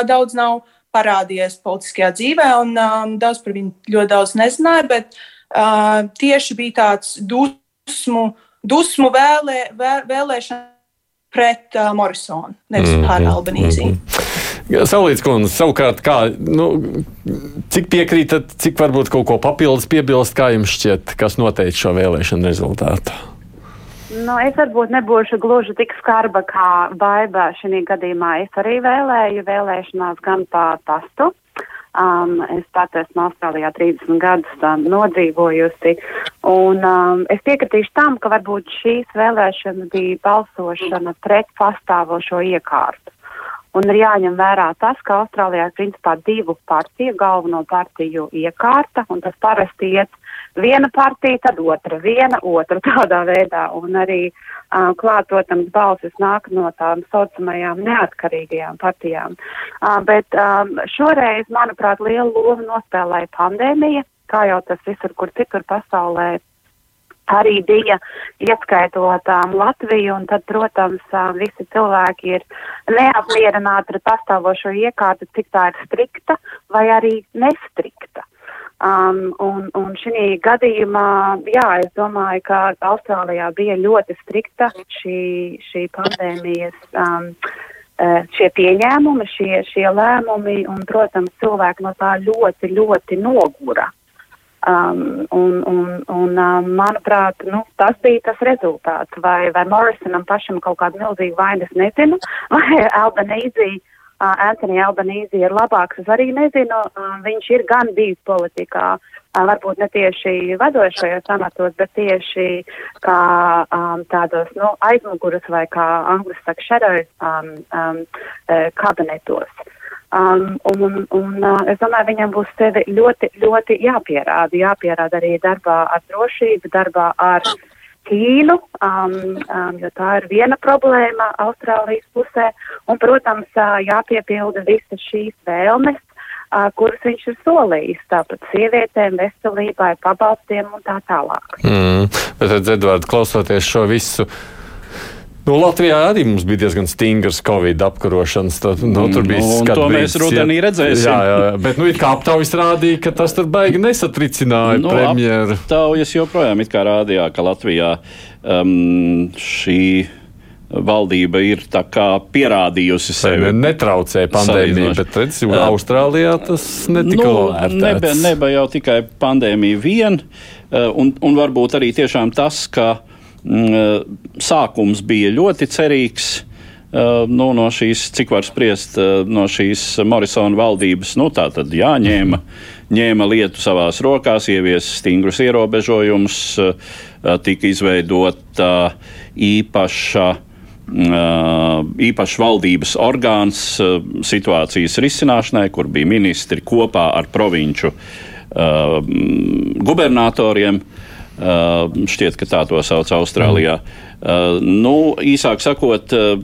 daudz nav parādījies politiskajā dzīvē, un um, daudz par viņu ļoti daudz nezināja, bet uh, tieši bija tāds dusmu, dusmu vēlē, vēl, vēlēšana pret uh, Morisonu, nevis mm -hmm. par Albanīziju. Mm -hmm. Saulīts kundze, savukārt, kā, nu, cik piekrītat, cik varbūt kaut ko papildus piebilst, kā jums šķiet, kas noteica šo vēlēšanu rezultātu? Nu, es varbūt nebūšu gluži tik skarba kā Baiba šī gadījumā. Es arī vēlēju vēlēšanās gan pa pastu. Um, es pat esmu Austrālijā 30 gadus um, nodzīvojusi, un um, es piekritīšu tam, ka varbūt šīs vēlēšanas bija balsošana pret pastāvošo iekārtu. Un ir jāņem vērā tas, ka Austrālijā ir principā divu partiju, galveno partiju iekārta, un tas parasti iet viena partija, tad otra, viena, otra tādā veidā. Un arī uh, klāt, protams, balsis nāk no tām saucamajām neatkarīgajām partijām. Uh, bet um, šoreiz, manuprāt, lielu lomu nospēlēja pandēmija, kā jau tas visur, kur citur pasaulē arī bija ieskaitot um, Latviju, un tad, protams, uh, visi cilvēki ir neapmierināti ar pastāvošo iekārtu, cik tā ir strikta vai arī nestrikta. Um, un, un šī gadījumā, jā, es domāju, ka Austrālijā bija ļoti strikta šī, šī pandēmijas um, šie pieņēmumi, šie, šie lēmumi, un, protams, cilvēki no tā ļoti, ļoti nogura. Um, un, un, un um, manuprāt, nu, tas bija tas rezultāts. Vai, vai Morrisonam pašam kaut kādu milzīgu vainas nezinu, vai Albanīzija Antoni Albanīzi ir labāks. Es arī nezinu, viņš ir gan bijis politikā, varbūt ne tieši vadošajos amatos, bet tieši kā um, tādos nu, aizmuguras vai kā angļu saka shadow um, um, kabinetos. Um, un, un uh, es domāju, viņam būs sevi ļoti, ļoti jāpierāda. Jāpierāda arī darbā ar drošību, darbā ar Ķīnu, um, um, jo tā ir viena problēma Austrālijas pusē, un, protams, uh, jāpiepilda visas šīs vēlmes, uh, kuras viņš ir solījis, tāpat sievietēm, veselībai, pabalstiem un tā tālāk. Mm, bet, Edvard, klausoties šo visu Nu, Latvijā arī mums bija diezgan stingrs Covid apkarošanas. Tad, nu, tur bija nu, to mēs rudenī redzēsim. Jā, jā, bet nu, kā aptaujas rādīja, ka tas tur baigi nesatricināja nu, premjeru. Aptaujas joprojām it kā rādījā, ka Latvijā um, šī valdība ir pierādījusi sevi. Netraucēja pandēmija, bet redz, Austrālijā tas netika nu, nebija, nebija jau tikai pandēmija vien, un, un varbūt arī tiešām tas, ka mm, sākums bija ļoti cerīgs. Uh, nu, no šīs, cik var spriest, uh, no šīs Morisona valdības, nu, tā tad jāņēma, ņēma lietu savās rokās, ievies stingrus ierobežojumus, uh, tika izveidota īpaša īpašs valdības orgāns situācijas risināšanai, kur bija ministri kopā ar provinču gubernatoriem. Šķiet, ka tā to sauc Austrālijā. Mm. Uh, nu, īsāk sakot, uh,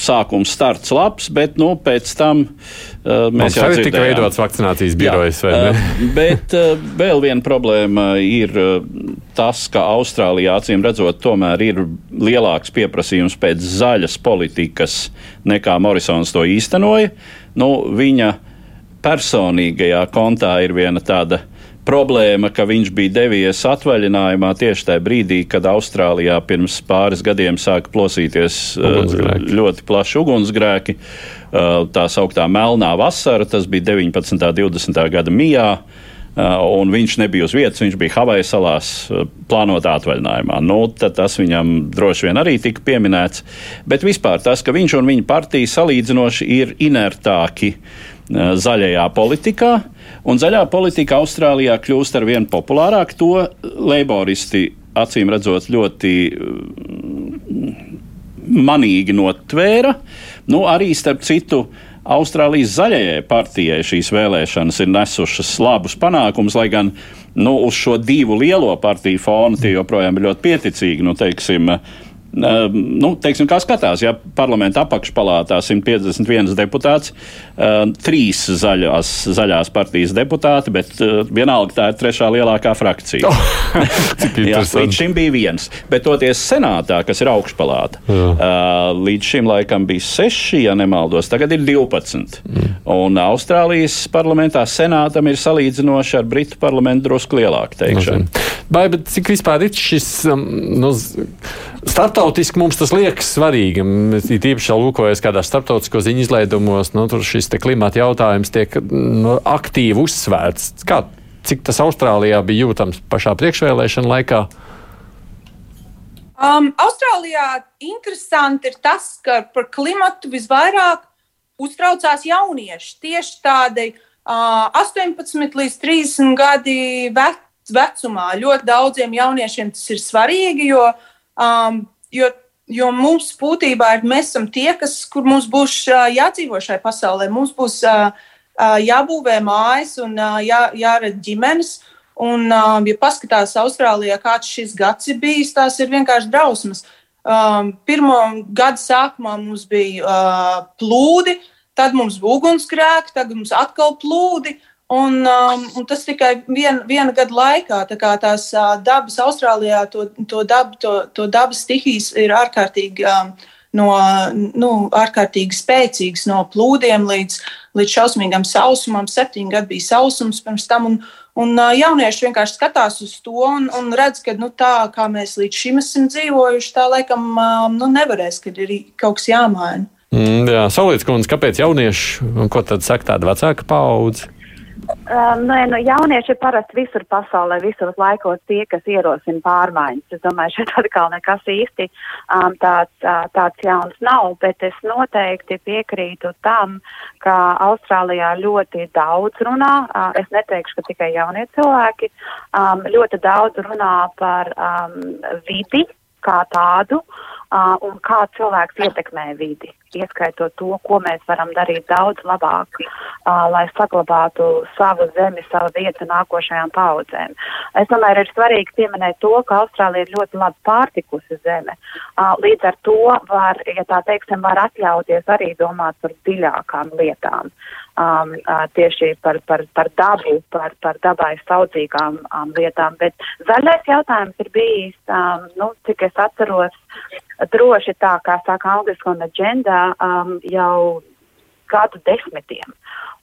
sākums starts labs, bet nu, pēc tam uh, mēs jau ka tika veidots vakcinācijas birojas. Uh, bet uh, vēl viena problēma ir uh, tas, ka Austrālijā acīm redzot, tomēr ir lielāks pieprasījums pēc zaļas politikas nekā Morisons to īstenoja. Nu, viņa personīgajā kontā ir viena tāda problēma, ka viņš bija devies atvaļinājumā tieši tajā brīdī, kad Austrālijā pirms pāris gadiem sāka plosīties uh, ugunsgrēki. ļoti plaši ugunsgrēki. Uh, tā sauktā melnā vasara, tas bija 19. un 20. gada mijā. Uh, un viņš nebija uz vietas, viņš bija Havaju salās plānotā atvaļinājumā. Nu, tas viņam droši vien arī tika pieminēts. Bet vispār tas, ka viņš un viņa partija salīdzinoši ir inertāki zaļajā politikā, Un zaļā politika Austrālijā kļūst ar vien populārāk. To leiboristi acīm redzot ļoti mm, manīgi notvēra. Nu, arī starp citu. Austrālijas zaļajai partijai šīs vēlēšanas ir nesušas labus panākumus, lai gan nu, uz šo divu lielo partiju fonu tie joprojām ir ļoti pieticīgi. Nu, teiksim, uh, nu, teiksim, kā skatās, ja parlamenta apakšpalātā 151 deputāts, uh, trīs zaļās, zaļās partijas deputāti, bet uh, vienalga tā ir trešā lielākā frakcija. Oh, Jā, līdz šim bija viens, bet toties senātā, kas ir augšpalāta, uh, līdz šim laikam bija seši, ja nemaldos, tagad ir 12. Mm. Un Austrālijas parlamentā senātam ir salīdzinoši ar Britu parlamentu drusku lielāka teikšana. Vai, bet cik vispār ir šis um, nu, startautiski mums tas liekas svarīgi? Ir īpaši lūkojas kādās starptautisko ziņu izlaidumos, nu, tur šis klimata jautājums tiek nu, aktīvi uzsvērts. Kā, cik tas Austrālijā bija jūtams pašā priekšvēlēšana laikā? Um, Austrālijā interesanti ir tas, ka par klimatu visvairāk uztraucās jaunieši. Tieši tādi uh, 18 līdz 30 gadi veci vecumā. Ļoti daudziem jauniešiem tas ir svarīgi, jo, um, jo, jo mums būtībā ir mēs esam tie, kas, kur mums būs jādzīvo šai pasaulē. Mums būs jābūvē mājas un jā, jāredz ģimenes. Un, ja paskatās Austrālijā, kāds šis gads ir bijis, tās ir vienkārši drausmas. Um, pirmo gadu sākumā mums bija uh, plūdi, tad mums bija ugunsgrēki, tagad mums atkal plūdi. Uh, Un, um, un tas tikai vien, viena gada laikā. Tā tās uh, dabas Austrālijā, to, to, dab, to, to dabas stihijas ir ārkārtīgi, um, no, nu, ārkārtīgi spēcīgas, no plūdiem līdz, līdz šausmīgam sausumam. Septiņi gadi bija sausums pirms tam. Un, un uh, jaunieši vienkārši skatās uz to un, un redz, ka nu, tā kā mēs līdz šim esam dzīvojuši, tā laikam um, nu, nevarēs, kad ir kaut kas jāmaina. Mm, jā, Saulīts kundze, kāpēc jaunieši, un ko tad saka tāda vecāka paudze? Um, nē, nu, jaunieši parasti visur pasaulē, visos laikos tie, kas ierosina pārmaiņas. Es domāju, šeit atkal nekas īsti um, tāds, uh, tāds jauns nav, bet es noteikti piekrītu tam, ka Austrālijā ļoti daudz runā, uh, es neteikšu, ka tikai jaunie cilvēki, um, ļoti daudz runā par um, vidi kā tādu uh, un kā cilvēks ietekmē vidi ieskaitot to, ko mēs varam darīt daudz labāk, uh, lai saglabātu savu zemi, savu vietu nākošajām paudzēm. Es domāju, ir svarīgi pieminēt to, ka Austrālija ir ļoti labi pārtikusi zeme. Uh, līdz ar to var, ja tā teiksim, var atļauties arī domāt par dziļākām lietām. Um, uh, tieši par, par, par dabu, par, par dabai saudzīgām um, lietām. Bet zaļais jautājums ir bijis, um, nu, cik es atceros, droši tā, kā saka angliski un agenda, um, jau gadu desmitiem.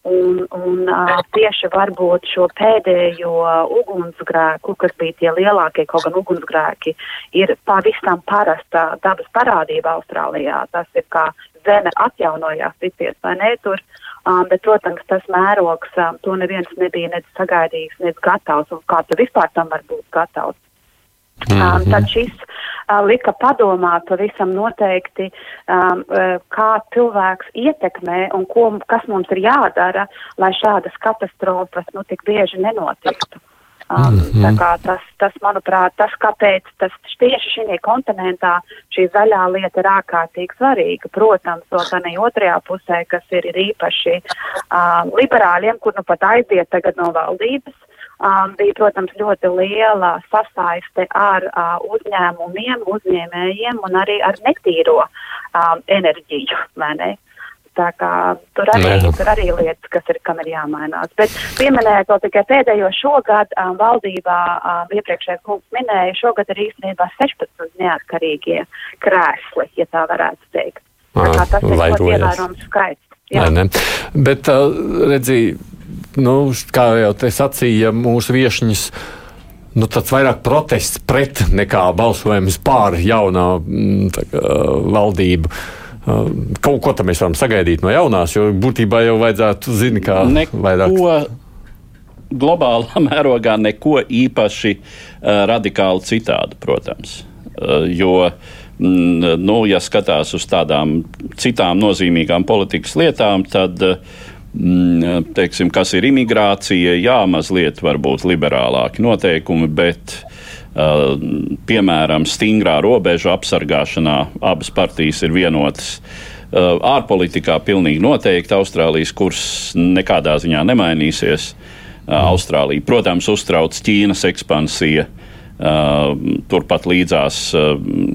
Un, un uh, tieši varbūt šo pēdējo ugunsgrēku, kas bija tie lielākie, kaut gan ugunsgrēki, ir pavisam parasta dabas parādība Austrālijā. Tas ir kā zeme atjaunojās, ticiet vai ne tur. Um, bet, protams, tas mērogs, um, to neviens nebija nec sagaidījis, nec gatavs, un kā tu vispār tam var būt gatavs. Mm -hmm. um, tad šis uh, lika padomāt pavisam noteikti, um, uh, kā cilvēks ietekmē un ko, kas mums ir jādara, lai šādas katastrofas nu, tik bieži nenotiktu. Um, mm -hmm. tas, tas, manuprāt, tas, kāpēc tas tieši šī kontinentā šī zaļā lieta ir ārkārtīgi svarīga. Protams, vēl tādā otrajā pusē, kas ir, ir īpaši um, liberāļiem, kur nu pat aiziet tagad no valdības, um, bija, protams, ļoti liela sasaiste ar uh, uzņēmumiem, uzņēmējiem un arī ar netīro um, enerģiju. Tā kā tur arī, Nē. tur arī lietas, kas ir, kam ir jāmainās. Bet pieminējot vēl tikai pēdējo šogad um, valdībā, um, iepriekšējais kungs minēja, šogad ir īstenībā 16 neatkarīgie krēsli, ja tā varētu teikt. Tā kā tas ir ļoti ievērojams skaits. Jā. Nē, ne. Bet, uh, redzī, nu, kā jau te sacīja mūsu viešņas, nu, tāds vairāk protests pret nekā balsojums pār jaunā mm, kā, valdību. Uh, kaut ko tam mēs varam sagaidīt no jaunās, jo būtībā jau vajadzētu zināt, kā neko vairāk. Globālā mērogā neko īpaši uh, radikāli citādi, protams. Uh, jo, mm, nu, ja skatās uz tādām citām nozīmīgām politikas lietām, tad uh, Mm, teiksim, kas ir imigrācija, jā, mazliet varbūt liberālāki noteikumi, bet uh, piemēram stingrā robežu apsargāšanā abas partijas ir vienotas. Uh, ārpolitikā pilnīgi noteikti Austrālijas kurs nekādā ziņā nemainīsies. Uh, Austrālija, protams, uztrauc Ķīnas ekspansija. Turpat līdzās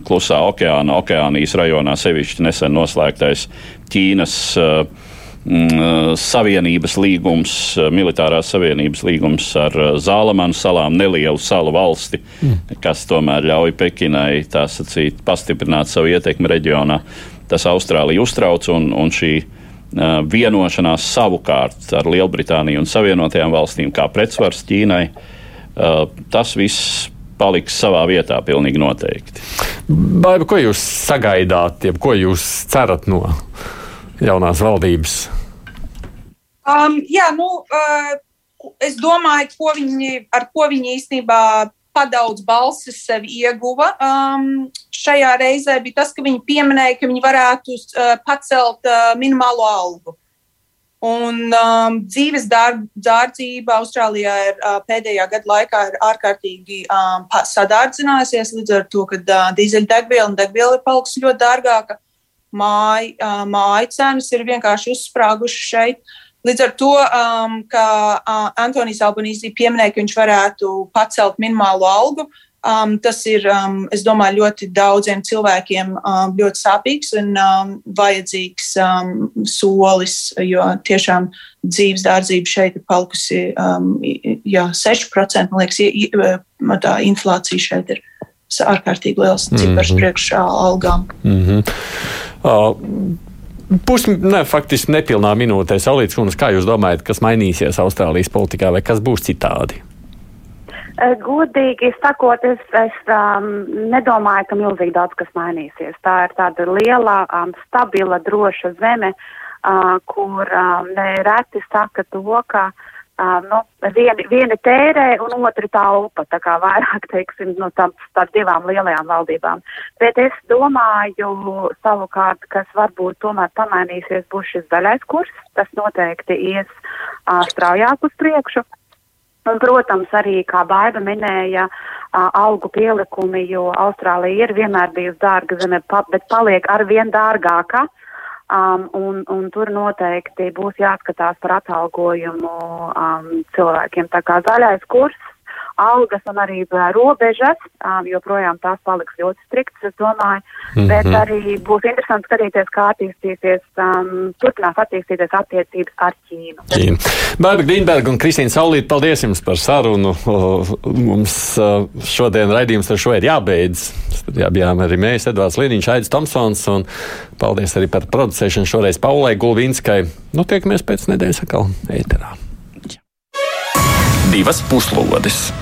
Klusā okeāna, Okeānijas rajonā sevišķi nesen noslēgtais Ķīnas uh, savienības līgums, militārās savienības līgums ar Zālamanu salām, nelielu salu valsti, mm. kas tomēr ļauj Pekinai sacīt, pastiprināt savu ietekmi reģionā. Tas Austrāliju uztrauc un, un šī uh, vienošanās savukārt ar Lielbritāniju un Savienotajām valstīm kā pretsvars Ķīnai, uh, tas viss paliks savā vietā, pilnīgi noteikti. Baiba, ko jūs sagaidāt, jeb ko jūs cerat no? Jaunās valdības? Um, jā, nu, uh, es domāju, ko viņi, ar ko viņi īstenībā padaudz balsis sev ieguva. Um, šajā reizē bija tas, ka viņi pieminēja, ka viņi varētu uh, pacelt uh, minimālo algu. Un um, dzīves dārdzība Austrālijā ir, uh, pēdējā gada laikā ir ārkārtīgi um, sadārdzinājusies līdz ar to, ka uh, dīzeļdegviela un degviela ir palikusi ļoti dārgāka. Uh, māju, māju cenas ir vienkārši uzsprāgušas šeit. Līdz ar to, um, ka uh, Antonius Albanīzī pieminēja, ka viņš varētu pacelt minimālo algu, um, tas ir, um, es domāju, ļoti daudziem cilvēkiem um, ļoti sāpīgs un um, vajadzīgs um, solis, jo tiešām dzīves dārdzība šeit ir palikusi um, jā, 6%. Man liekas, tā inflācija šeit ir ārkārtīgi liels cipars mm -hmm. priekš algām. Mm -hmm. Uh, Pusi, ne, faktiski nepilnā minūtē, Saulītas kundze, kā jūs domājat, kas mainīsies Austrālijas politikā vai kas būs citādi? Godīgi sakot, es, es um, nedomāju, ka milzīgi daudz kas mainīsies. Tā ir tāda liela, um, stabila, droša zeme, uh, kur um, nereti saka to, ka uh, Uh, nu, vieni, vieni tērē un otri taupa, tā kā vairāk, teiksim, no tam starp divām lielajām valdībām. Bet es domāju, savukārt, kas varbūt tomēr pamainīsies, būs šis zaļais kurs, tas noteikti ies uh, straujāk uz priekšu. Un, protams, arī, kā Baiba minēja, uh, algu pielikumi, jo Austrālija ir vienmēr bijusi dārga zeme, bet paliek arvien dārgāka. Uh, Um, un, un tur noteikti būs jāskatās par atalgojumu um, cilvēkiem. Tā kā zaļais kurs, algas un arī robežas, um, joprojām tās paliks ļoti striktas, es domāju, mm -hmm. bet arī būs interesanti skatīties, kā attīstīsies, um, turpinās attīstīties attiecības ar Ķīnu. Ķīnu. Bērga Grīnberga un Kristīna Saulīt, paldies jums par sarunu. Mums šodien raidījums ar šo ir jābeidz. Studijā bijām arī mēs, Edvards Liniņš, Aidis Tomsons, un paldies arī par producēšanu šoreiz Paulai Gulvinskai. Nu, tiekamies pēc nedēļas atkal ēterā. Divas puslodes!